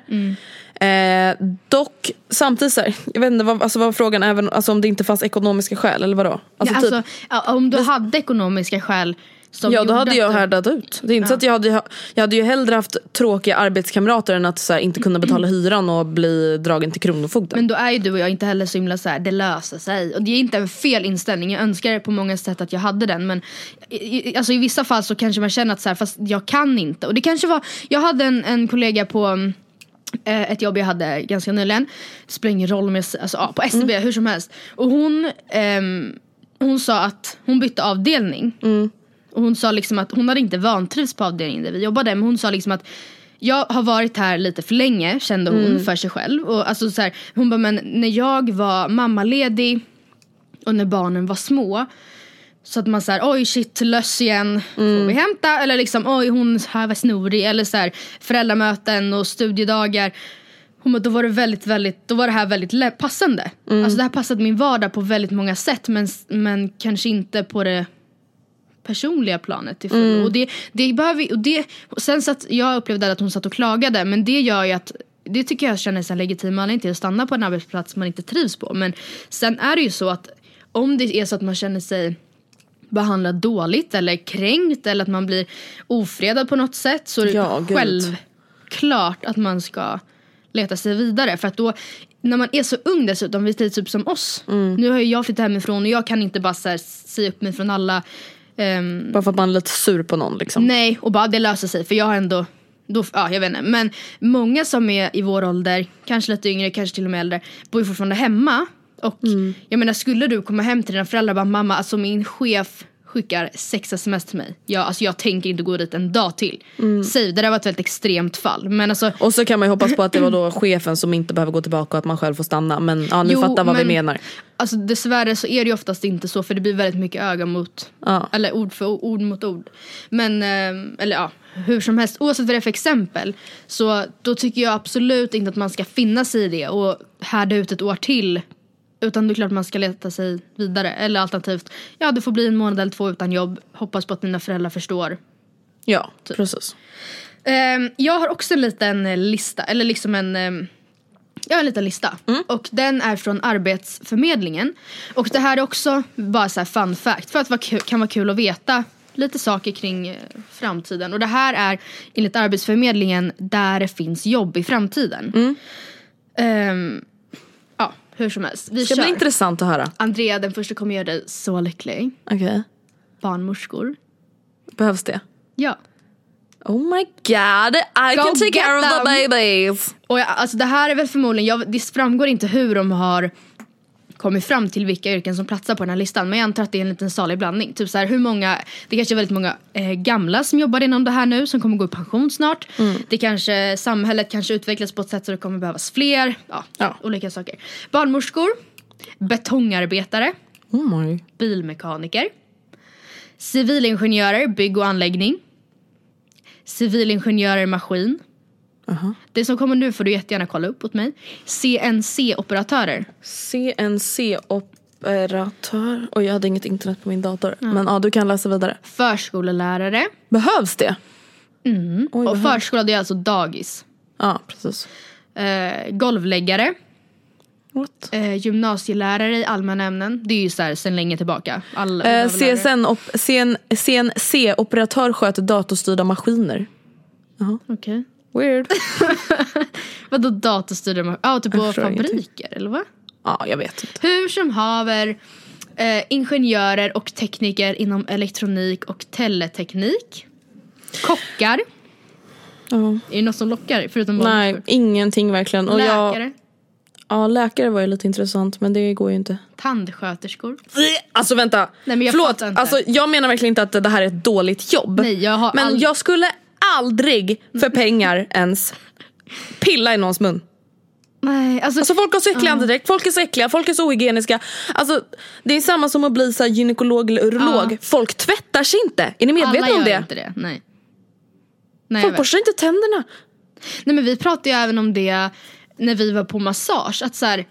Eh, dock samtidigt så här, jag vet inte vad, alltså vad var frågan, även alltså, om det inte fanns ekonomiska skäl eller vadå? Alltså, ja, typ, alltså, ja, om du hade ekonomiska skäl som ja då hade jag härdat ut. Det är inte så att jag hade, jag hade ju hellre haft tråkiga arbetskamrater än att så här, inte kunna betala hyran och bli dragen till Kronofogden. Men då är ju du och jag inte heller så himla så här, det löser sig. Och det är inte en fel inställning, jag önskar på många sätt att jag hade den. Men i, alltså, i vissa fall så kanske man känner att så här, fast jag kan inte. Och det kanske var, jag hade en, en kollega på mm, ett jobb jag hade ganska nyligen. Spelar ingen roll om jag alltså, ja, på SCB, hur som helst. Och hon, ehm, hon sa att hon bytte avdelning. Och hon sa liksom att hon hade inte vantrivts på avdelningen där vi jobbade. Men hon sa liksom att jag har varit här lite för länge kände hon för sig själv. Och alltså så här, hon bara men när jag var mammaledig och när barnen var små. Så att man säger oj shit löss igen, får vi hämta? Eller liksom oj hon här var snorig. Eller så här, föräldramöten och studiedagar. Hon bara, då var det väldigt, väldigt, då var det här väldigt passande. Alltså det här passade min vardag på väldigt många sätt men, men kanske inte på det personliga planet till fullo. Och det, det behöver, och det, och sen så att jag upplevde att hon satt och klagade men det gör ju att det tycker jag känns en legitim anledning till att stanna på en arbetsplats man inte trivs på. Men sen är det ju så att om det är så att man känner sig behandlad dåligt eller kränkt eller att man blir ofredad på något sätt så är det Ja, gud. självklart att man ska leta sig vidare. För att då, när man är så ung dessutom, vi är typ som oss. Mm. Nu har ju jag flyttat hemifrån och jag kan inte bara säga upp mig från alla ehm, Bara för att man är lite sur på någon liksom. Nej, och bara det löser sig för jag har ändå då, ja, jag vet inte. Men många som är i vår ålder, kanske lite yngre, kanske till och med äldre, bor ju fortfarande hemma. Och jag menar, skulle du komma hem till dina föräldrar och bara mamma, alltså min chef skickar sex sms till mig. Jag, alltså, jag tänker inte gå dit en dag till. Säg, det där var ett väldigt extremt fall. Men alltså, Och så kan man ju hoppas på att det var då chefen som inte behöver gå tillbaka och att man själv får stanna. Men ja, ni Jo, fattar vad vi men- menar. Alltså dessvärre så är det ju oftast inte så för det blir väldigt mycket öga mot, Ja. eller ord för ord, mot ord. Men, eh, eller ja, hur som helst, oavsett vad det är för exempel. Så då tycker jag absolut inte att man ska finna sig i det och härda ut ett år till. Utan det är klart man ska leta sig vidare. Eller alternativt, ja det får bli en månad eller två utan jobb. Hoppas på att mina föräldrar förstår. Ja, Typ. precis. Ehm, jag har också en liten eh, lista, eller liksom en, ehm, jag har en liten lista. Och den är från Arbetsförmedlingen. Och det här är också bara så här fun fact, för att det kan vara kul att veta lite saker kring eh, framtiden. Och det här är enligt Arbetsförmedlingen där det finns jobb i framtiden. Ehm, ja, hur som helst. Vi Det ska kör. bli intressant att höra. Andrea, den första kommer göra dig så lycklig. Okej. Barnmorskor. Behövs det? Ja. Oh my god, I Go can take get care of the them. babies. Och jag, alltså det här är väl förmodligen, jag, det framgår inte hur de har kommit fram till vilka yrken som platsar på den här listan. Men jag antar att det är en liten salig blandning. Typ så här, hur många, det kanske är väldigt många eh, gamla som jobbar inom det här nu som kommer gå i pension snart. Det kanske, samhället kanske utvecklas på ett sätt så det kommer behövas fler. Ja, Ja. olika saker. Barnmorskor, betongarbetare, Oh bilmekaniker, civilingenjörer, bygg och anläggning, civilingenjörer, maskin. Det som kommer nu får du jättegärna kolla upp åt mig. CNC-operatörer. CNC-operatör. Oj, jag hade inget internet på min dator. Men ja, du kan läsa vidare. Förskolelärare. Behövs det? Oj, Och behövs. förskola det är alltså dagis. Ja, precis. Eh, golvläggare. Eh, gymnasielärare i allmänna ämnen. Det är ju så här sen länge tillbaka. Alla Eh. CSN op- CN CNC-operatör sköter datorstyrda maskiner. Okej. Weird. Vadå datorstyrda ma- Ja, typ på fabriker eller vad? ja, jag vet inte. Hur som haver. Eh, ingenjörer och tekniker inom elektronik och teleteknik. Kockar. Ja. Är det något som lockar förutom Nej, barnmorskor? ingenting verkligen. Och jag, Läkare. ja, läkare var ju lite intressant men det går ju inte. Tandsköterskor. Alltså vänta, Nej, men jag förlåt. Alltså, jag menar verkligen inte att det här är ett dåligt jobb. Nej, jag har men all- jag skulle aldrig för pengar ens pilla i någons mun. Nej, alltså, Alltså folk har så äcklig andedräkt, folk är så äckliga, folk är så ohygieniska. Alltså det är samma som att bli så gynekolog eller urolog. Ja. Folk tvättar sig inte. Är ni medvetna alla om gör det? inte det. Nej. Nej, Folk borstar inte tänderna. Nej men vi pratade ju även om det när vi var på massage. Att så här,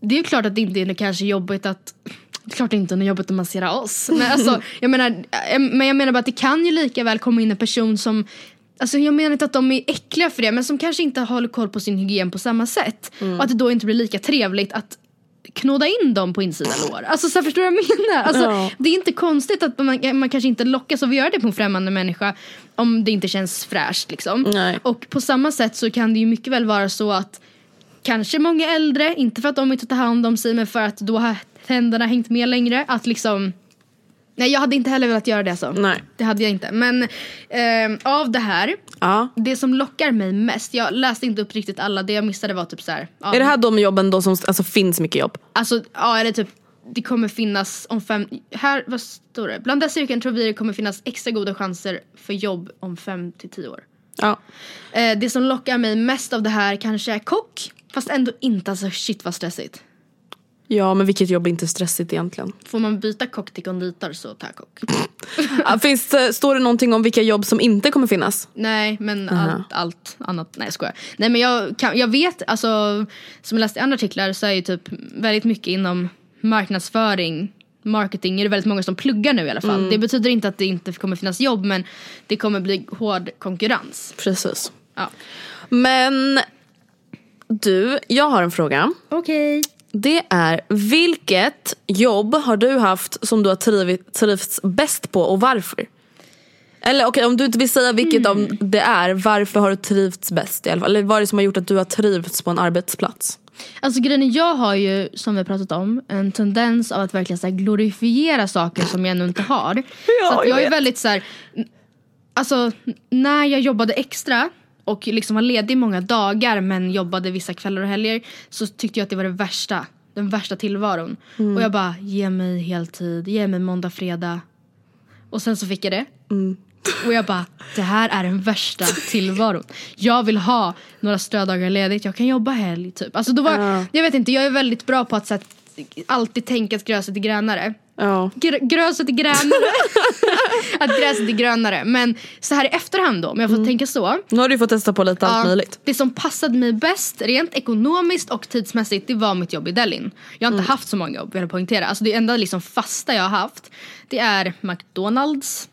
det är ju klart att det inte är kanske jobbigt att det är klart inte är jobbigt att massera oss. Men, alltså, jag menar, eh, men jag menar bara att det kan ju lika väl komma in en person som Alltså jag menar inte att de är äckliga för det men som kanske inte håller koll på sin hygien på samma sätt. Och att det då inte blir lika trevligt att knåda in dem på insida lår. Alltså så förstår du vad jag menar? Alltså, Ja. Det är inte konstigt att man, man kanske inte lockas av att göra det på en främmande människa om det inte känns fräscht liksom. Nej. Och på samma sätt så kan det ju mycket väl vara så att kanske många äldre, inte för att de inte tar hand om sig men för att då har tänderna hängt med längre. Att liksom Nej jag hade inte heller velat göra det så. Nej. Det hade jag inte. Men ehm, av det här, Ja. det som lockar mig mest, jag läste inte upp riktigt alla, det jag missade var typ så här. ja, Är det här de jobben då som alltså, finns mycket jobb? Alltså ja eller typ det kommer finnas om fem, här vad står det? Bland dessa yrken tror vi det kommer finnas extra goda chanser för jobb om fem till tio år. Ja. Eh, det som lockar mig mest av det här kanske är kock. Fast ändå inte alltså shit vad stressigt. Ja men vilket jobb är inte stressigt egentligen? Får man byta kock till konditor så jag kock. Finns, står det någonting om vilka jobb som inte kommer finnas? Nej men allt, allt annat, nej jag skojar. Nej men jag, kan, jag vet, alltså som jag läste i andra artiklar så är ju typ väldigt mycket inom marknadsföring, marketing är det väldigt många som pluggar nu i alla fall. Det betyder inte att det inte kommer finnas jobb men det kommer bli hård konkurrens. Precis. Ja. Men du, jag har en fråga. Okej. Det är vilket jobb har du haft som du har trivts bäst på och varför? Eller okej om du inte vill säga vilket Mm. det är, varför har du trivts bäst i alla fall? Eller vad är det som har gjort att du har trivts på en arbetsplats? Alltså grejen jag har ju som vi har pratat om en tendens av att verkligen så här, glorifiera saker som jag ännu inte har. så att jag är väldigt så här, alltså när jag jobbade extra och liksom var ledig många dagar men jobbade vissa kvällar och helger så tyckte jag att det var det värsta. Den värsta tillvaron. Och jag bara, ge mig heltid, ge mig måndag, fredag. Och sen så fick jag det. Och jag bara, det här är den värsta tillvaron. Jag vill ha några strödagar ledigt, jag kan jobba helg typ. Alltså då var, Jag vet inte, jag är väldigt bra på att så här, alltid tänka att gräset är grönare. Ja. Gr- gröset är grönare. att gräset är grönare. Men så här i efterhand då, om jag får tänka så. Nu har du fått testa på lite allt Ja, möjligt. Det som passade mig bäst rent ekonomiskt och tidsmässigt det var mitt jobb i Delin. Jag har inte haft så många jobb vill jag poängtera. Alltså det enda liksom fasta jag har haft det är McDonalds.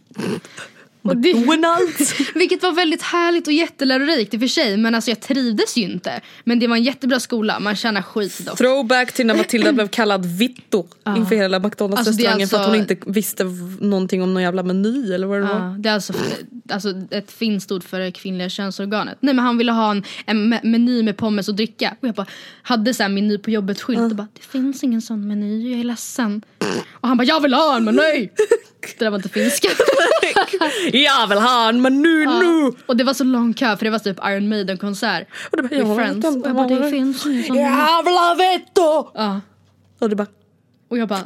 Det, McDonalds. vilket var väldigt härligt och jättelärorikt i och för sig men alltså jag trivdes ju inte. Men det var en jättebra skola, man tjänar skit dock. Throwback till när Matilda blev kallad Vitto inför hela McDonalds Alltså, för att hon alltså- inte visste någonting om någon jävla meny eller vad det var. Ja, det är alltså, alltså ett finskt ord för det kvinnliga könsorganet. Nej men han ville ha en, en me- meny med pommes och dricka. Och jag bara hade så här meny på jobbet skylt och bara det finns ingen sån meny, jag är ledsen. Och han bara jag vill ha en meny! Det där var inte finska. Jag vill ha en meny nu! och det var så lång kö för det var typ Iron Maiden konsert. Och det bara, jag Friends. Och jag bara det finns vill ha Vitto! Ja. Och du bara, Och jag bara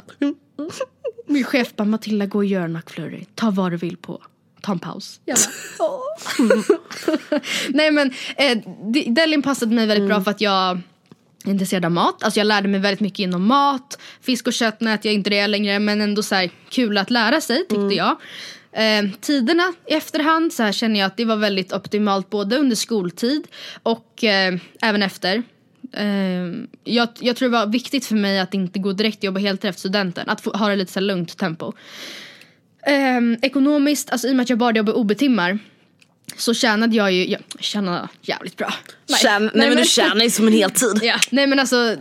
Min chef bara Matilda gå och gör en McFlurry. Ta vad du vill på. Ta en paus. Jag bara. Nej men eh, Delin passade mig väldigt bra för att jag intresserad av mat. Alltså jag lärde mig väldigt mycket inom mat. Fisk och kött nät jag inte det längre men ändå så här kul att lära sig tyckte jag. Eh, tiderna i efterhand så här känner jag att det var väldigt optimalt både under skoltid och eh, även efter. Eh, jag, jag tror det var viktigt för mig att inte gå direkt och jobba helt efter studenten. Att få, ha det lite så lugnt tempo. Eh, ekonomiskt, alltså i och med att jag bara jobbade OB-timmar så tjänade jag ju, jag tjänade jävligt bra. Tjän, nej, men du tjänar ju som en heltid. Ja, nej men alltså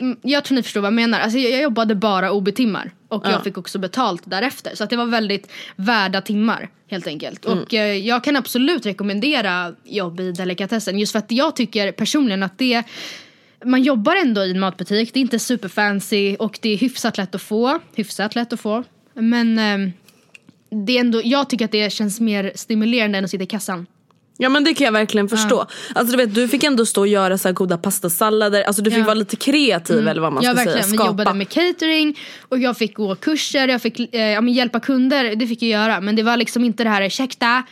mm, jag tror ni förstår vad jag menar. Alltså, jag, jag jobbade bara OB-timmar och jag fick också betalt därefter. Så att det var väldigt värda timmar helt enkelt. Och eh, jag kan absolut rekommendera jobb i delikatessen just för att jag tycker personligen att det man jobbar ändå i en matbutik, det är inte superfancy och det är hyfsat lätt att få. Hyfsat lätt att få. Men eh, det är ändå, jag tycker att det känns mer stimulerande än att sitta i kassan. Ja men det kan jag verkligen förstå. Alltså du vet du fick ändå stå och göra så här goda pastasallader, alltså du fick Ja. vara lite kreativ eller vad man ja, ska verkligen. säga. Vi Skapa. jobbade med catering och jag fick gå kurser, jag fick eh, ja, men hjälpa kunder, det fick jag göra. Men det var liksom inte det här, ursäkta,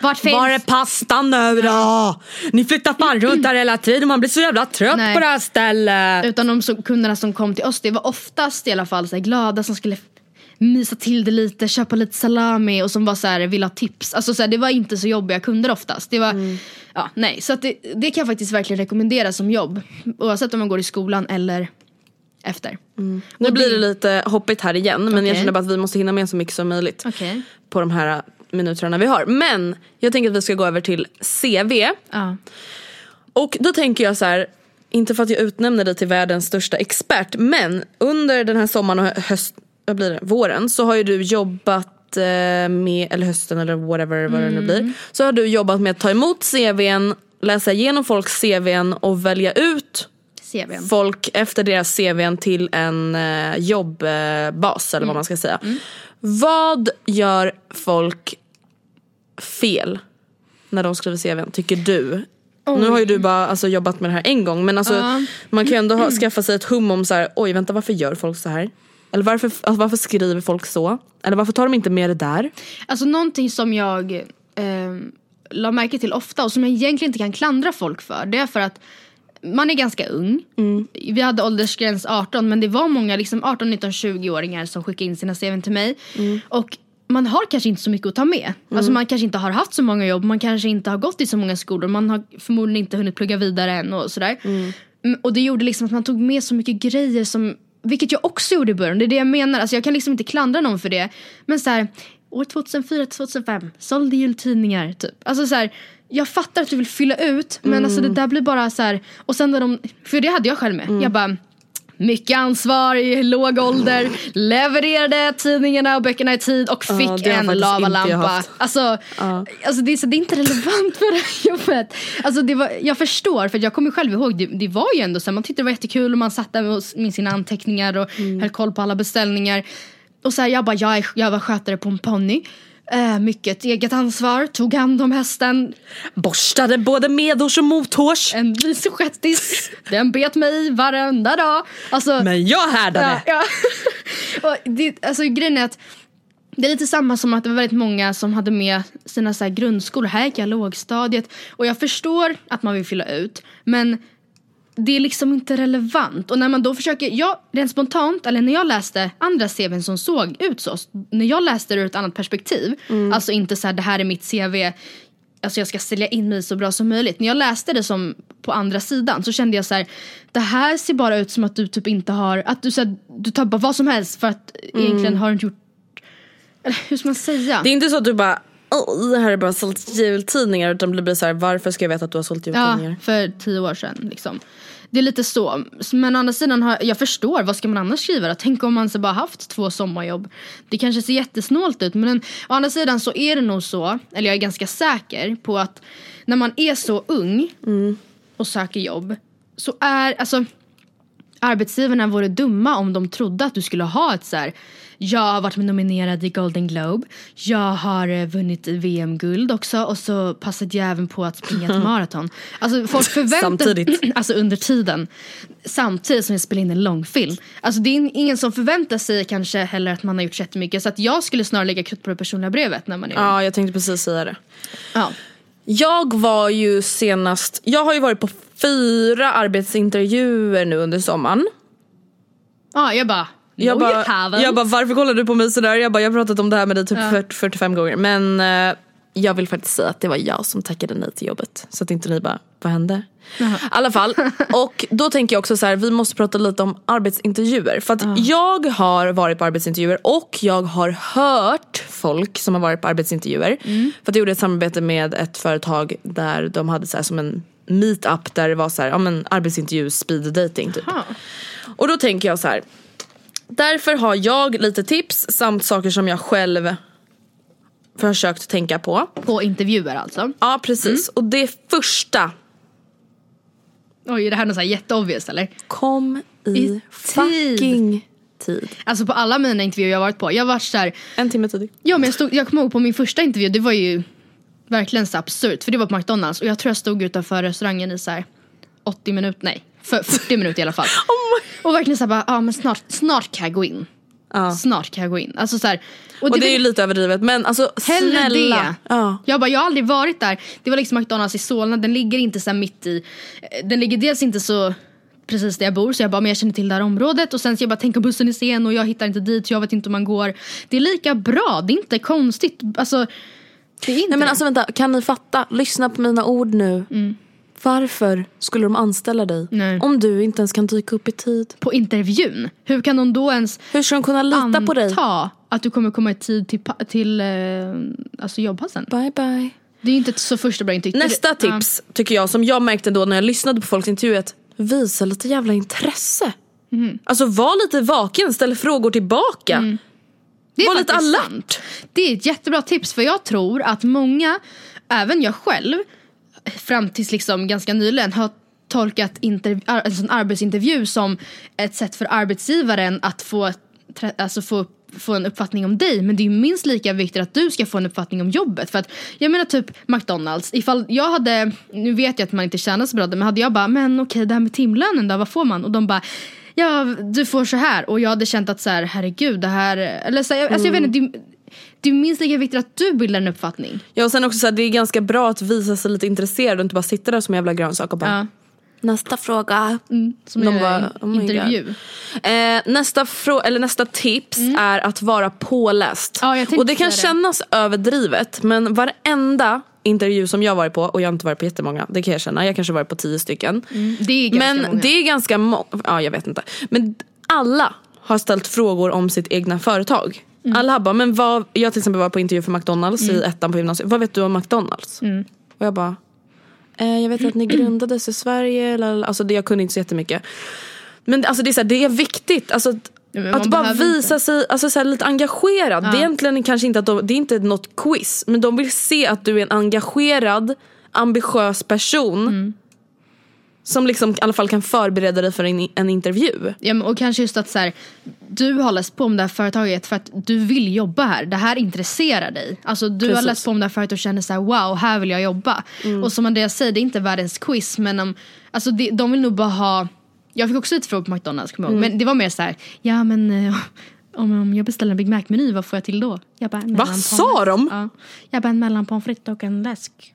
vart finns... Var är pastan nu då? Ni flyttar fan runt där hela tiden, man blir så jävla trött Nej. på det här stället. Utan de som, kunderna som kom till oss, det var oftast i alla fall så här, glada som skulle mysa till det lite, köpa lite salami och som var så här, ville ha tips. Alltså så här, det var inte så jobbiga kunder oftast. Det var, Mm. ja, nej. Så det, det kan jag faktiskt verkligen rekommendera som jobb. Oavsett om man går i skolan eller efter. Nu blir det lite hoppigt här igen men jag Okej. känner bara att vi måste hinna med så mycket som möjligt. Okej. På de här minuterna vi har. Men jag tänker att vi ska gå över till CV. Ja. Och då tänker jag så här, inte för att jag utnämner dig till världens största expert, men under den här sommaren och höst, vad blir det, våren så har ju du jobbat eh, med, eller hösten eller whatever vad det nu blir. Så har du jobbat med att ta emot CVn, läsa igenom folks CVn och välja ut CVn. folk efter deras CVn till en eh, jobbbas eller vad man ska säga. Vad gör folk fel när de skriver CVn tycker du? Nu har ju du bara alltså, jobbat med det här en gång men alltså, Ja. man kan ju ändå ha, skaffa sig ett hum om så här, oj vänta varför gör folk så här? Eller varför, alltså, varför skriver folk så? Eller varför tar de inte med det där? Alltså någonting som jag eh, la märke till ofta och som jag egentligen inte kan klandra folk för. Det är för att man är ganska ung. Vi hade åldersgräns 18 men det var många liksom 18, 19, 20-åringar som skickade in sina CVn till mig. Och man har kanske inte så mycket att ta med. Alltså man kanske inte har haft så många jobb, man kanske inte har gått i så många skolor, man har förmodligen inte hunnit plugga vidare än och sådär. Mm, Och det gjorde liksom att man tog med så mycket grejer som vilket jag också gjorde i början, det är det jag menar. Alltså jag kan liksom inte klandra någon för det. Men så här, år 2004-2005, sålde jultidningar typ. Alltså så här, jag fattar att du vill fylla ut men alltså det där blir bara så här. Och sen när de, för det hade jag själv med. Jag bara, mycket ansvar i låg ålder, levererade tidningarna och böckerna i tid och Ja, fick har en lavalampa. Alltså, alltså det, är så, det är inte relevant för det här jobbet. Alltså det var, jag förstår, för jag kommer själv ihåg, det, det var ju ändå så här, man tyckte det var jättekul och man satt där med, med sina anteckningar och Mm. höll koll på alla beställningar. Och så här, jag bara, jag, är, jag var skötare på en ponny. Eh, mycket eget ansvar, tog hand om hästen, Borstade både medhårs och mothårs. en vice den bet mig varenda dag. Alltså, Men jag härdade. Ja, ja. och det, alltså, grejen är att det är lite samma som att det var väldigt många som hade med sina så här, grundskolor. Här gick jag lågstadiet. Och jag förstår att man vill fylla ut. Men det är liksom inte relevant. Och när man då försöker, jag rent spontant, eller när jag läste andra CVn som såg ut så. När jag läste det ur ett annat perspektiv. Alltså inte så här, det här är mitt CV. Alltså jag ska sälja in mig så bra som möjligt. När jag läste det som på andra sidan så kände jag så här. Det här ser bara ut som att du typ inte har, att du, så här, du tar bara vad som helst för att egentligen har du inte gjort, eller hur ska man säga? Det är inte så att du bara "Åh, det här är bara sålt jultidningar utan det blir så här, varför ska jag veta att du har sålt jultidningar? Ja, för tio år sedan liksom. Det är lite så. Men å andra sidan, har, jag förstår, vad ska man annars skriva då? Tänk om man så bara haft två sommarjobb. Det kanske ser jättesnålt ut men å andra sidan så är det nog så, eller jag är ganska säker på att när man är så ung och söker jobb så är, alltså arbetsgivarna vore dumma om de trodde att du skulle ha ett så här. Jag har varit nominerad i Golden Globe. Jag har eh, vunnit VM-guld också och så passade jag även på att springa ett maraton. Alltså folk förväntar Samtidigt. Alltså under tiden. Samtidigt som jag spelar in en långfilm. Alltså det är ingen som förväntar sig kanske heller att man har gjort så jättemycket. Så att jag skulle snarare lägga krut på det personliga brevet när man är. Ja, jag tänkte precis säga det. Ja. Jag var ju senast, jag har ju varit på fyra arbetsintervjuer nu under sommaren. ja, jag bara. Jag bara, jag bara varför kollar du på mig sådär? Jag bara jag har pratat om det här med dig typ 40, 45 gånger. Men eh, jag vill faktiskt säga att det var jag som tackade nej till jobbet. Så att inte ni bara, vad hände? I alla fall, och då tänker jag också så här, vi måste prata lite om arbetsintervjuer. För att jag har varit på arbetsintervjuer och jag har hört folk som har varit på arbetsintervjuer. För att jag gjorde ett samarbete med ett företag där de hade så här som en meetup där det var så här, ja men arbetsintervju, speed dating typ. Och då tänker jag så här. Därför har jag lite tips samt saker som jag själv försökt tänka på. På intervjuer alltså. Ja precis. Och det första, Oj, är det här något så här jätteobvious eller? kom i, I tid. fucking tid. Alltså på alla mina intervjuer jag varit på. Jag har varit så här, En timme tidigt. ja men jag, stod, jag kommer ihåg på min första intervju, det var ju verkligen så absurt. För det var på McDonalds och jag tror jag stod utanför restaurangen i så här 80 minuter, nej för 40 minuter i alla fall. och verkligen så här bara, ja men snart, snart kan jag gå in. Snart kan jag gå in. Alltså så här, Och det, är var- ju lite överdrivet men alltså Hellre snälla. det. Ja. Jag bara, jag har aldrig varit där. Det var liksom McDonalds i Solna, den ligger inte så mitt i. eh, Den ligger dels inte så precis där jag bor så jag bara, men jag känner till det här området och sen så jag bara, tänk om bussen är sen och jag hittar inte dit, jag vet inte om man går. Det är lika bra, det är inte konstigt. Alltså, det är inte Nej men det. alltså vänta, kan ni fatta? Lyssna på mina ord nu. Varför skulle de anställa dig Nej. om du inte ens kan dyka upp i tid? På intervjun, hur kan de då ens Hur ska de kunna lita anta på dig? att du kommer komma i tid till, till eh, alltså jobbpassen? Bye bye. Det är inte ett så första bra intryck. Nästa tips tycker jag som jag märkte då när jag lyssnade på folks intervjuer att visa lite jävla intresse. Mhm. Alltså var lite vaken, ställ frågor tillbaka. Mm. Det är Var lite alert. sant. Det är ett jättebra tips för jag tror att många, även jag själv, fram tills liksom ganska nyligen har tolkat interv- ar- en sån arbetsintervju som ett sätt för arbetsgivaren att få, alltså få få en uppfattning om dig men det är minst lika viktigt att du ska få en uppfattning om jobbet. För att jag menar typ McDonalds, ifall jag hade, nu vet jag att man inte tjänar så bra men hade jag bara men okej det här med timlönen då, vad får man? Och de bara ja du får så här och jag hade känt att så här herregud det här, eller så här, alltså jag vet inte, det, det är minst lika viktigt att du bildar en uppfattning. Ja och sen också så här, det är ganska bra att visa sig lite intresserad och inte bara sitta där som en jävla grönsak och bara Ja. Nästa fråga. Som De är bara, oh intervju. Eh, nästa, frå- eller nästa tips är att vara påläst. Mm. Ja, och det kan det. kännas överdrivet men varenda intervju som jag varit på, och jag har inte varit på jättemånga, det kan jag känna, jag kanske varit på tio stycken. Det är ganska men många. det är ganska må- ja jag vet inte. Men alla har ställt frågor om sitt egna företag. Mm. Alla bara, men vad, jag till exempel var på intervju för McDonalds i ettan på gymnasiet, vad vet du om McDonalds? Mm. Och jag bara, eh, jag vet att ni grundades i Sverige, eller, alltså det, jag kunde inte så jättemycket. Men alltså det är, så här, det är viktigt. Alltså, att- bara visa sig alltså, så här, lite engagerad. Det är egentligen kanske inte att de, det är inte något quiz. Men de vill se att du är en engagerad, ambitiös person. Mm. Som liksom i alla fall kan förbereda dig för en, en intervju. Ja, men, och kanske just att så här, du har läst på om det här företaget för att du vill jobba här. Det här intresserar dig. Alltså du har Precis. läst på om det här företaget och känner så här, wow, här vill jag jobba. Och som Andreas säger, det är inte världens quiz men um, alltså, det, de vill nog bara ha Jag fick också lite frågor på McDonalds, kommer ihåg. men det var mer så här, ja men eh, om, om jag beställer en Big Mac-meny, vad får jag till då? Jag bara, Vad sa de? Ja. Jag bara en mellan pommes frites och en läsk.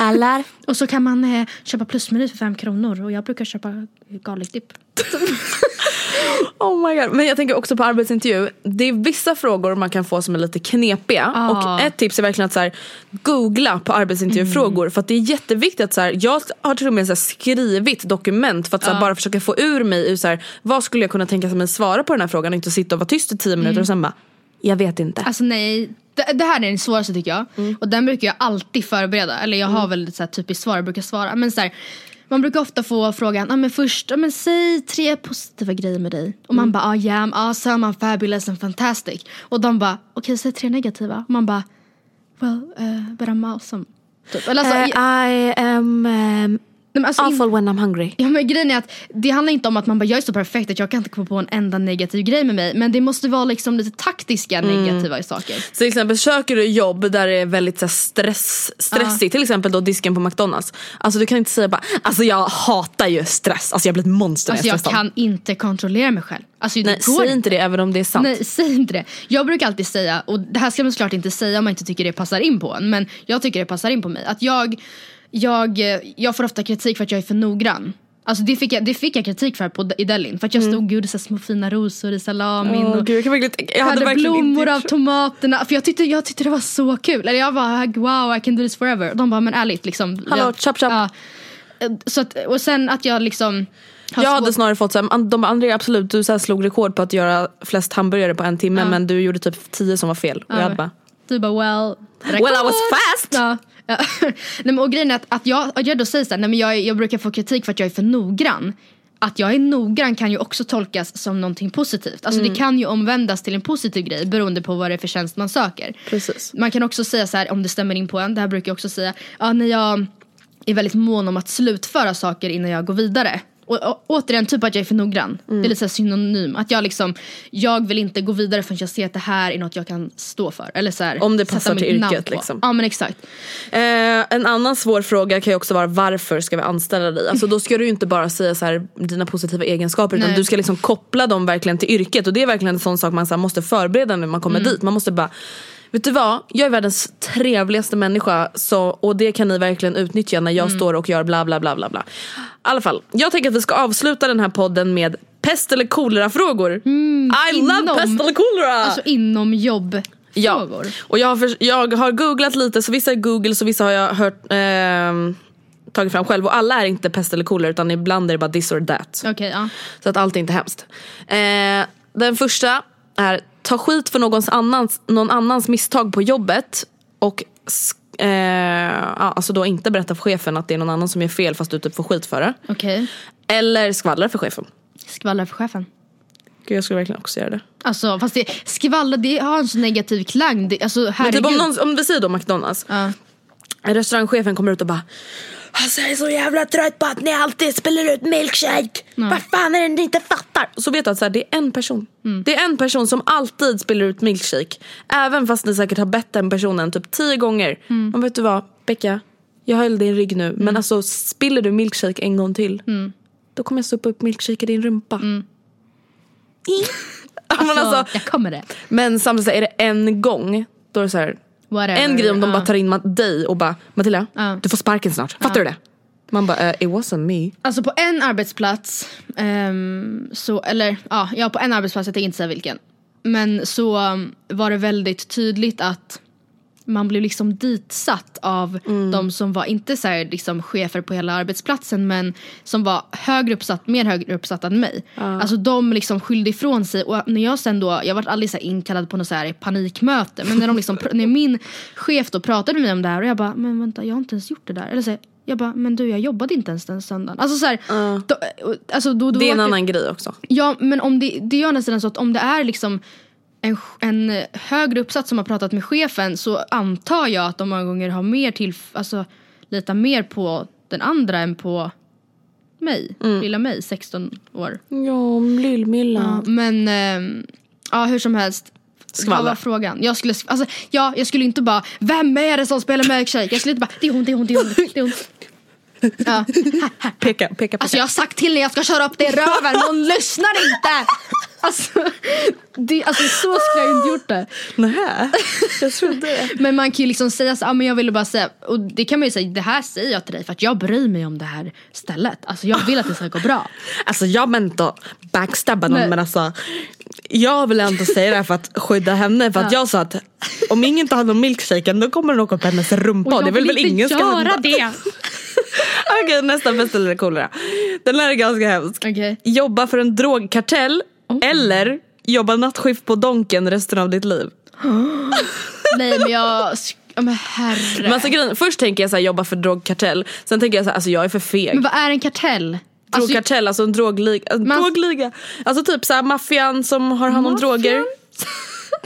Eller? Och så kan man eh, köpa plusmeny för fem kronor och jag brukar köpa garlic dip. Oh my god. Men jag tänker också på arbetsintervju. Det är vissa frågor man kan få som är lite knepiga. Ah. Och ett tips är verkligen att så här, googla på arbetsintervjufrågor. För att det är jätteviktigt att så här, jag har till och med så här, skrivit dokument för att så här, bara försöka få ur mig ur så här, vad skulle jag kunna tänka mig svara på den här frågan och inte sitta och vara tyst i tio minuter och sen bara, jag vet inte. Alltså nej, det, det här är den svåraste tycker jag. Och den brukar jag alltid förbereda. Eller jag har väl ett typiskt svar jag brukar svara. Men så här, man brukar ofta få frågan, ah, men först, ah, men säg tre positiva grejer med dig. Och man bara, ah, yeah, awesome, I'm fabulous and fantastic. Och de bara, okej säg tre negativa. Och man bara, well, uh, but I'm awesome. Typ. Eller, alltså, Eh, I am um, men alltså, in- awful when I'm hungry. Ja men grejen är att det handlar inte om att man bara jag är så perfekt att jag kan inte komma på en enda negativ grej med mig. Men det måste vara liksom lite taktiska negativa saker. Så till exempel söker du jobb där det är väldigt så stress, stressigt, till exempel då disken på McDonalds. Alltså du kan inte säga bara, alltså jag hatar ju stress, alltså jag blir ett monster Alltså jag jag kan inte kontrollera mig själv. Alltså, Nej, säg inte det även om det är sant. Nej, säg inte det. Jag brukar alltid säga, och det här ska man såklart inte säga om man inte tycker det passar in på en. Men jag tycker det passar in på mig. Att jag, jag, jag får ofta kritik för att jag är för noggrann. Alltså det fick jag, det fick jag kritik för på, i Delhin. För att jag stod och gjorde så små fina rosor i salamin. Mm. Åh, och gud, jag, kan verkligen, jag hade hade blommor av tomaterna. För jag tyckte, jag tyckte det var så kul. Eller jag bara wow I can do this forever. Och de bara men ärligt liksom. Hallå, jag, chop, chop. Ja. Så att, och sen att jag liksom. Jag hade snarare fått såhär, de bara Andrea absolut du så slog rekord på att göra flest hamburgare på en timme men du gjorde typ tio som var fel. Och jag hade bara, Du bara well. well I was fast! Ja. Ja. nej, men, och grejen är att, att, jag, att jag då säger såhär, nej men jag, jag brukar få kritik för att jag är för noggrann. Att jag är noggrann kan ju också tolkas som någonting positivt. Alltså Mm. det kan ju omvändas till en positiv grej beroende på vad det är för tjänst man söker. Precis. Man kan också säga så här om det stämmer in på en, det här brukar jag också säga, ja när jag är väldigt mån om att slutföra saker innan jag går vidare. Och, och, återigen, typ att jag är för noggrann. Det är lite så synonym. Att jag liksom, jag vill inte gå vidare förrän jag ser att det här är något jag kan stå för. Eller så här, Om det passar till yrket, liksom. Ja men exakt. Eh, en annan svår fråga kan ju också vara varför ska vi anställa dig? Alltså då ska du ju inte bara säga så här, dina positiva egenskaper utan Nej. du ska liksom koppla dem verkligen till yrket och det är verkligen en sån sak man så här, måste förbereda när man kommer Mm. dit. Man måste bara Vet du vad? Jag är världens trevligaste människa så, och det kan ni verkligen utnyttja när jag Mm. står och gör bla bla bla bla bla. Alla fall, jag tänker att vi ska avsluta den här podden med pest eller kolera frågor. I love Mm, inom- pest eller kolera! Alltså inom jobbfrågor. Ja, och jag har, för, jag har googlat lite, så vissa är google så vissa har jag hört ehm, tagit fram själv. Och alla är inte pest eller kolera utan ibland är det bara this or that. Okej, ja. Så att allt är inte hemskt. Eh, den första är ta skit för någons annans, någon annans misstag på jobbet och sk- eh, ja, alltså då inte berätta för chefen att det är någon annan som gör fel fast du typ får skit för det. Okej. Eller skvallra för chefen. Skvallra för chefen. Gud, jag skulle verkligen också göra det. Alltså fast det, skvaller det har en så negativ klang. Det, alltså Men herregud. typ om, någon, om vi säger då McDonalds. Ja. Restaurangchefen kommer ut och bara Alltså jag är så jävla trött på att ni alltid spelar ut milkshake. Vad fan är det ni inte fattar? Så vet du att så här, det är en person. Det är en person som alltid spelar ut milkshake. Även fast ni säkert har bett den personen typ tio gånger. Men vet du vad, Becka? Jag har din rygg nu. Men alltså spiller du milkshake en gång till. Då kommer jag stoppa upp milkshake i din rumpa. Men, Alltså, alltså, jag kommer det. men samtidigt är det en gång. Då är det så här, Whatever. en grej om de Ja. bara tar in dig och bara Matilda, Ja. du får sparken snart. Fattar du det? Man bara, eh, it wasn't me. Alltså på en arbetsplats, ehm, så, eller ja, ja på en arbetsplats, jag tänker inte säga vilken. Men så um, var det väldigt tydligt att man blev liksom ditsatt av de som var, inte så här, liksom chefer på hela arbetsplatsen men som var högre uppsatt, mer högre uppsatt än mig. Alltså de liksom skyllde ifrån sig och när jag sen då, jag var aldrig så inkallad på något så här panikmöte men när, de liksom, när min chef då pratade med mig om det här och jag bara, men vänta jag har inte ens gjort det där. Eller så här, Jag bara, men du jag jobbade inte ens den söndagen. Alltså så här, då, alltså, då, då Det är en annan grej också. Ja men om det, det gör nästan så att om det är liksom en, en högre uppsats som har pratat med chefen så antar jag att de många gånger har mer till, alltså litar mer på den andra än på mig, Mm. lilla mig, 16 år. Ja, lill-Milla. Ja, men ehm, ja hur som helst. Skvaller. Vad var frågan? Jag skulle, alltså, ja, jag skulle inte bara, vem är det som spelar milkshake? Jag skulle inte bara, det är hon, det är hon, det är hon. Det är hon. Ja. Peka, peka, peka. Alltså jag har sagt till när jag ska köra upp det i röven, hon lyssnar inte! Alltså, det, alltså så skulle jag inte gjort det. Nähä, jag trodde det. Men man kan ju liksom säga så, ah, men jag ville bara säga, och det kan man ju säga, det här säger jag till dig för att jag bryr mig om det här stället. Alltså jag vill att det ska gå bra. Alltså jag menar inte att backstabba någon Nej. men alltså jag vill ändå säga det här för att skydda henne för att jag sa att om ingen tar hand om milkshaken då kommer den åka upp hennes rumpa och det vill väl ingen ska göra hända. det. Okej nästa bästa eller coolare. Den här är ganska hemsk. Okej. Jobba för en drogkartell Oh. eller jobba nattskift på Donken resten av ditt liv. Nej men jag, men herre. Men alltså, grejen, först tänker jag så här, jobba för drogkartell, sen tänker jag så här, alltså jag är för feg. Men vad är en kartell? Alltså, Drogkartell, alltså en drogliga. En Man- drogliga. Alltså typ såhär maffian som har hand om Maffian? droger.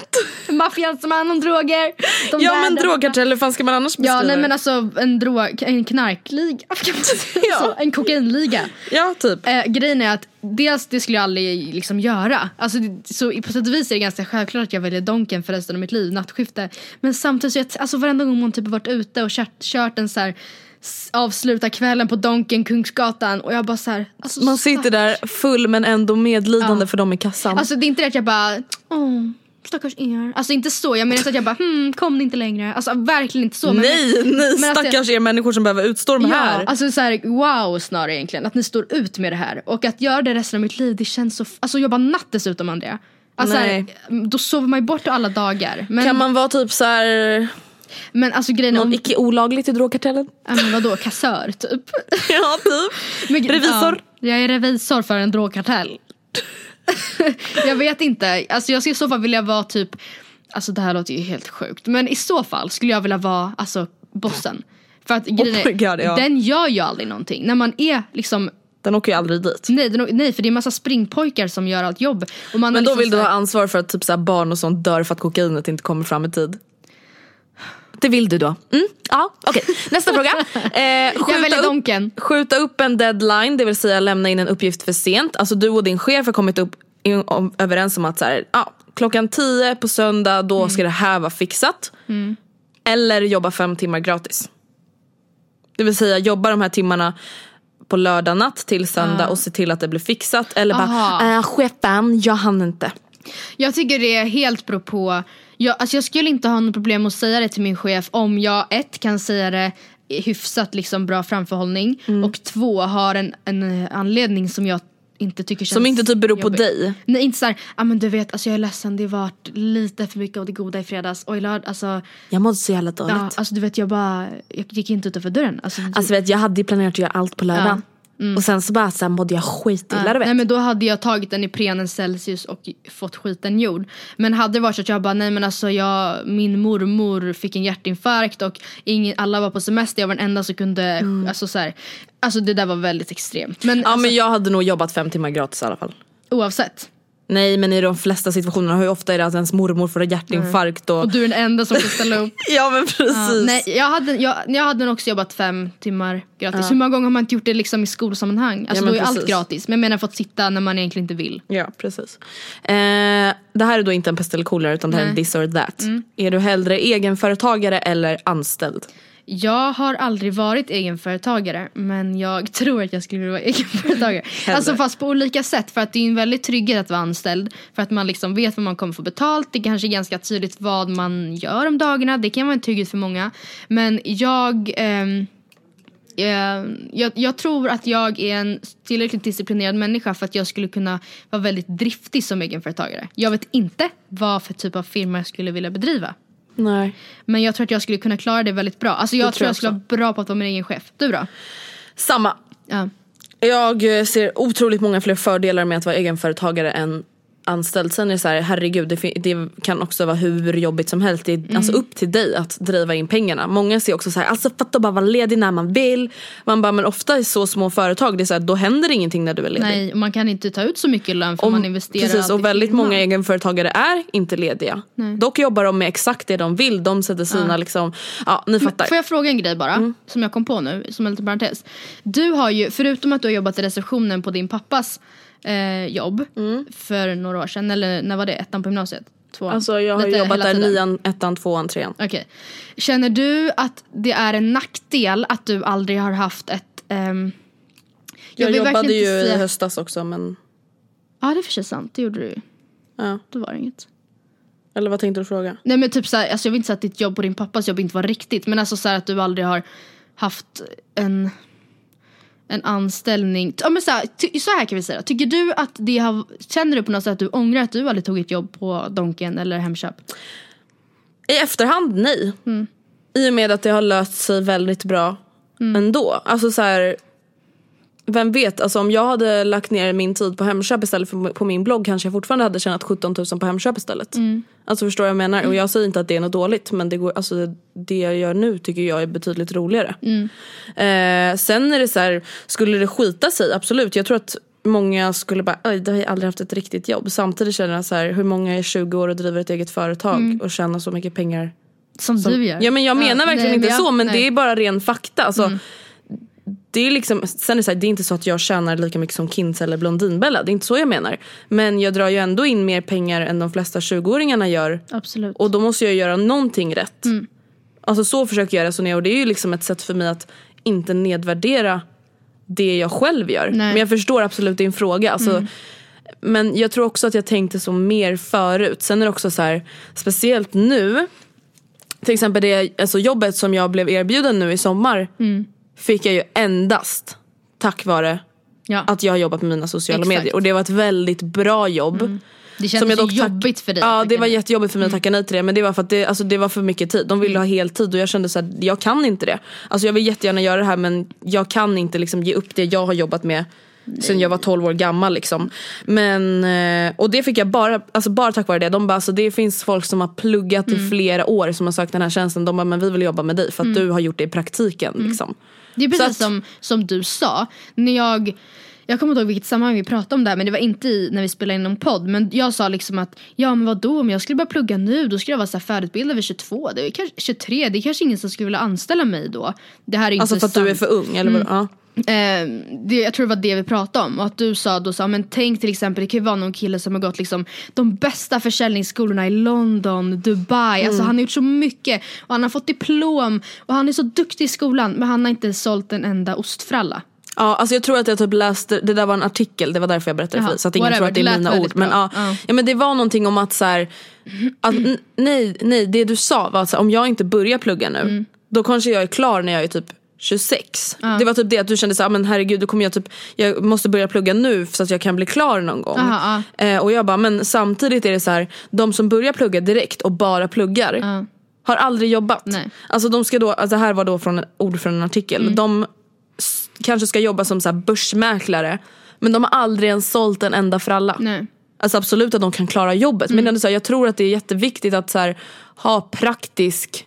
Maffian som har hand om droger. De Ja där- men drogkartell, hur fan ska man annars beskriva Ja nej det? men alltså en drog, en knarkliga. Ja. så? En kokainliga. Ja typ. Eh, grejen är att dels det skulle jag aldrig liksom göra. Alltså, det, så på sätt och vis är det ganska självklart att jag väljer Donken för resten av mitt liv, nattskifte. Men samtidigt så jag, alltså varenda gång man typ har varit ute och kört, kört en så här avsluta kvällen på Donken, Kungsgatan och jag bara så här, alltså, Man sitter där full men ändå medlidande Ja. för dem i kassan. Alltså det är inte det att jag bara, åh stackars er. Alltså inte så, jag menar så att jag bara, hmm, kom ni inte längre. Alltså verkligen inte så. men- nej, nej men att stackars er människor som behöver utstå de Ja, här. alltså så här, wow snarare egentligen. Att ni står ut med det här. Och att göra det resten av mitt liv, det känns så... Alltså jobba natt dessutom Andrea. Alltså så här, Nej. då sover man ju bort alla dagar. Men, Kan man vara typ så här men alltså grejen någon om... icke olagligt i drogkartellen? Ja, men vadå, kassör typ? ja typ. Men, Revisor? Ja, jag är revisor för en drogkartell. jag vet inte. Alltså jag skulle i så fall vilja vara typ... Alltså det här låter ju helt sjukt. Men i så fall skulle jag vilja vara alltså bossen. För att grejen är, my God, ja. den gör ju aldrig någonting. När man är liksom Den åker ju aldrig dit. Nej, den, nej för det är massa springpojkar som gör allt jobb. Men då liksom vill du så ha ansvar för att typ så här barn och sånt dör för att kokainet inte kommer fram i tid. Det vill du då? Mm? Ja, okej. Nästa fråga. Eh, skjuta, upp, skjuta upp en deadline, det vill säga lämna in en uppgift för sent. Alltså du och din chef har kommit upp överens om att så här, ja, klockan 10 på söndag då Mm. ska det här vara fixat. Eller jobba fem timmar gratis. Det vill säga jobba de här timmarna på lördag natt till söndag och se till att det blir fixat. Eller Aha. bara, äh, chefen jag hann inte. Jag tycker det är helt på. Jag, alltså jag skulle inte ha något problem att säga det till min chef om jag ett kan säga det hyfsat liksom bra framförhållning Mm. och två har en, en anledning som jag inte tycker känns Som inte typ beror på jobbig. dig. Nej inte såhär, ah, men du vet alltså jag är ledsen det har varit lite för mycket av det goda i fredags och i lördag alltså, Jag mådde så jävla dåligt. ja, alltså du vet jag bara, jag gick inte utanför dörren. Alltså, du- Alltså vet, jag hade planerat att göra allt på lördag. Och sen så bara så här, mådde jag skitilla Ja, du vet. Nej men då hade jag tagit den i prenen Celsius och fått skiten gjord. Men hade det varit så att jag bara nej men alltså jag, min mormor fick en hjärtinfarkt och ingen, alla var på semester, jag var den enda som kunde, alltså så här, Alltså det där var väldigt extremt. Men, ja alltså, men jag hade nog jobbat fem timmar gratis i alla fall. oavsett. Nej men i de flesta situationerna, hur ofta är det att ens mormor får en hjärtinfarkt och... Och du är den enda som kan ställa upp. Ja men precis. Ja, nej, jag, hade, jag, jag hade nog också jobbat fem timmar gratis. Hur många gånger har man inte gjort det liksom i skolsammanhang? Alltså Ja, då är allt precis. gratis. Men jag menar fått sitta när man egentligen inte vill. Ja precis. Eh, det här är då inte en pest eller kolera utan det här är en this or that. Är du hellre egenföretagare eller anställd? Jag har aldrig varit egenföretagare men jag tror att jag skulle vilja vara egenföretagare. alltså fast på olika sätt för att det är en väldigt trygghet att vara anställd. För att man liksom vet vad man kommer få betalt. Det kanske är ganska tydligt vad man gör om dagarna. Det kan vara en trygghet för många. Men jag ehm, eh, jag, jag tror att jag är en tillräckligt disciplinerad människa för att jag skulle kunna vara väldigt driftig som egenföretagare. Jag vet inte vad för typ av firma jag skulle vilja bedriva. Nej. Men jag tror att jag skulle kunna klara det väldigt bra. Alltså jag Det tror jag, jag skulle vara bra på att vara min egen chef. Du då? Samma. Ja. Jag ser otroligt många fler fördelar med att vara egenföretagare än anställd. Sen är det så här, herregud det, det kan också vara hur jobbigt som helst. Det är alltså upp till dig att driva in pengarna. Många ser också så här, alltså fatta bara vara ledig när man vill. Man bara, men ofta i så små företag, det är så här, då händer ingenting när du är ledig. Nej, och man kan inte ta ut så mycket lön för man investerar precis, och väldigt många egenföretagare är inte lediga. Dock jobbar de med exakt det de vill. De sätter sina liksom, ja ni fattar. Får jag fråga en grej bara, Mm. som jag kom på nu, som en liten parentes. Du har ju, förutom att du har jobbat i receptionen på din pappas eh, jobb Mm. för några år sedan, eller när var det? Ettan på gymnasiet? Tvåan? Alltså jag har Lite jobbat där tiden. nian, ettan, tvåan, trean. Okej. Känner du att det är en nackdel att du aldrig har haft ett... ehm, Jag, vill jobbade ju inte i höstas också men Ja det är för sig sant, det gjorde du ju. ja. Då var det inget. Eller vad tänkte du fråga? Nej men typ såhär, alltså jag vill inte säga att ditt jobb och din pappas jobb inte var riktigt men alltså såhär att du aldrig har haft en en anställning. Ja men så här, ty, så här kan vi säga. Tycker du att det har, känner du på något sätt att du ångrar att du aldrig tog ett jobb på Donken eller Hemköp? I efterhand nej. Mm. I och med att det har löst sig väldigt bra ändå. Alltså så här, vem vet, alltså om jag hade lagt ner min tid på Hemköp istället för på min blogg kanske jag fortfarande hade tjänat 17 000 på Hemköp istället. Alltså förstår du vad jag menar? Och jag säger inte att det är något dåligt men det, går, alltså, det jag gör nu tycker jag är betydligt roligare. Eh, sen är det så här, skulle det skita sig, absolut. Jag tror att många skulle bara, oj det har jag aldrig haft ett riktigt jobb. Samtidigt känner jag så här, hur många är 20 år och driver ett eget företag och tjänar så mycket pengar Som, du gör? Ja men jag menar verkligen nej, inte men så jag- men nej. Mm. det är bara ren fakta. Alltså, det är liksom, sen är det, så här, det är inte så att jag tjänar lika mycket som Kins eller Blondinbella. Det är inte så jag menar. Men jag drar ju ändå in mer pengar än de flesta 20-åringarna gör. Absolut. Och då måste jag göra någonting rätt. Alltså så försöker jag resonera och det är ju liksom ett sätt för mig att inte nedvärdera det jag själv gör. Nej. Men jag förstår absolut din fråga. Alltså, Men jag tror också att jag tänkte så mer förut. Sen är det också så här, speciellt nu. Till exempel det alltså jobbet som jag blev erbjuden nu i sommar. Fick jag ju endast tack vare ja. att jag har jobbat med mina sociala Exakt. medier. Och det var ett väldigt bra jobb. det kändes jag ju dock tack- jobbigt för dig. Ja det var nej. jättejobbigt för mig att tacka nej till det men det var för att det, alltså, det var för mycket tid. De ville ha heltid och jag kände så här, jag kan inte det. Alltså jag vill jättegärna göra det här men jag kan inte liksom ge upp det jag har jobbat med sen jag var 12 år gammal liksom. Men, eh, och det fick jag bara, alltså bara tack vare det. De bara, alltså, det finns folk som har pluggat Mm. i flera år som har sökt den här tjänsten. De bara, men vi vill jobba med dig för att du har gjort det i praktiken. Liksom. Det är precis att- som, som du sa. När jag, jag kommer inte ihåg vilket sammanhang vi pratade om det här men det var inte i, när vi spelade in någon podd. Men jag sa liksom att ja men vadå om jag skulle börja plugga nu då skulle jag vara så här färdigutbildad vid 22. Det är kanske 23, det är kanske ingen som skulle vilja anställa mig då. Det här är inte Alltså för att du är för ung eller vad? Ja. Eh, det, jag tror det var det vi pratade om. Och att du sa då så, men tänk till exempel det kan ju vara någon kille som har gått liksom de bästa försäljningsskolorna i London, Dubai, alltså han har gjort så mycket. Och han har fått diplom. Och han är så duktig i skolan. Men han har inte sålt en enda ostfralla. Ja, alltså jag tror att jag typ läste, det där var en artikel, det var därför jag berättade Jaha, för så att ingen whatever, tror att det är mina ord. Men, ja, Ja. ja, men det var någonting om att så här, att, nej, nej, det du sa var att här, om jag inte börjar plugga nu, Mm. då kanske jag är klar när jag är typ 26. Det var typ det att du kände så här, men herregud, då kommer jag typ, jag måste börja plugga nu så att jag kan bli klar någon gång. Aha, Eh, och jag bara, men samtidigt är det så här, de som börjar plugga direkt och bara pluggar har aldrig jobbat. Nej. Alltså de ska då, alltså det här var då från ord från en artikel. Mm. De s- kanske ska jobba som så här börsmäklare men de har aldrig ens sålt en enda fralla. Nej. Alltså absolut att de kan klara jobbet men ändå så här, jag tror att det är jätteviktigt att så här, ha praktisk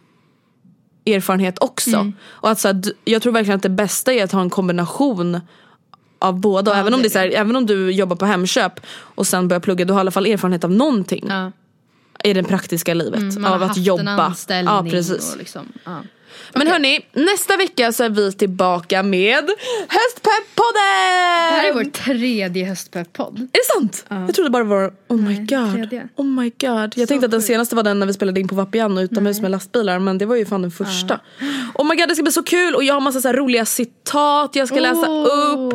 erfarenhet också. Och att så här, jag tror verkligen att det bästa är att ha en kombination av båda. Och även, om det är så här, även om du jobbar på Hemköp och sen börjar plugga, du har i alla fall erfarenhet av någonting Ja. i det praktiska livet. Mm, av att jobba. Ja, precis. och liksom, ja. Men hörni, nästa vecka så är vi tillbaka med Höstpepp-podden! Det här är vår tredje höstpepp-podd. Är det sant? Jag trodde bara det var, oh my Nej, god. tredje. Oh my god. Jag tänkte att den senaste var den när vi spelade in på Vapiano utomhus med lastbilar men det var ju fan den första. Oh my god det ska bli så kul och jag har massa så roliga citat jag ska läsa Oh. upp.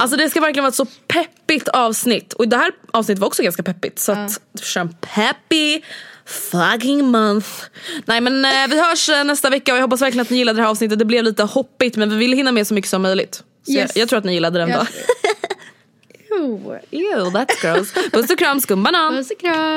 Alltså det ska verkligen vara ett så peppigt avsnitt. Och det här avsnittet var också ganska peppigt så att kör en peppy fucking month. Nej men eh, vi hörs eh, nästa vecka och jag hoppas verkligen att ni gillade det här avsnittet. Det blev lite hoppigt men vi ville hinna med så mycket som möjligt. Så Yes. jag, jag tror att ni gillade den då. Jo. Ew, that's gross. Puss och kram skumbanan. Puss och kram.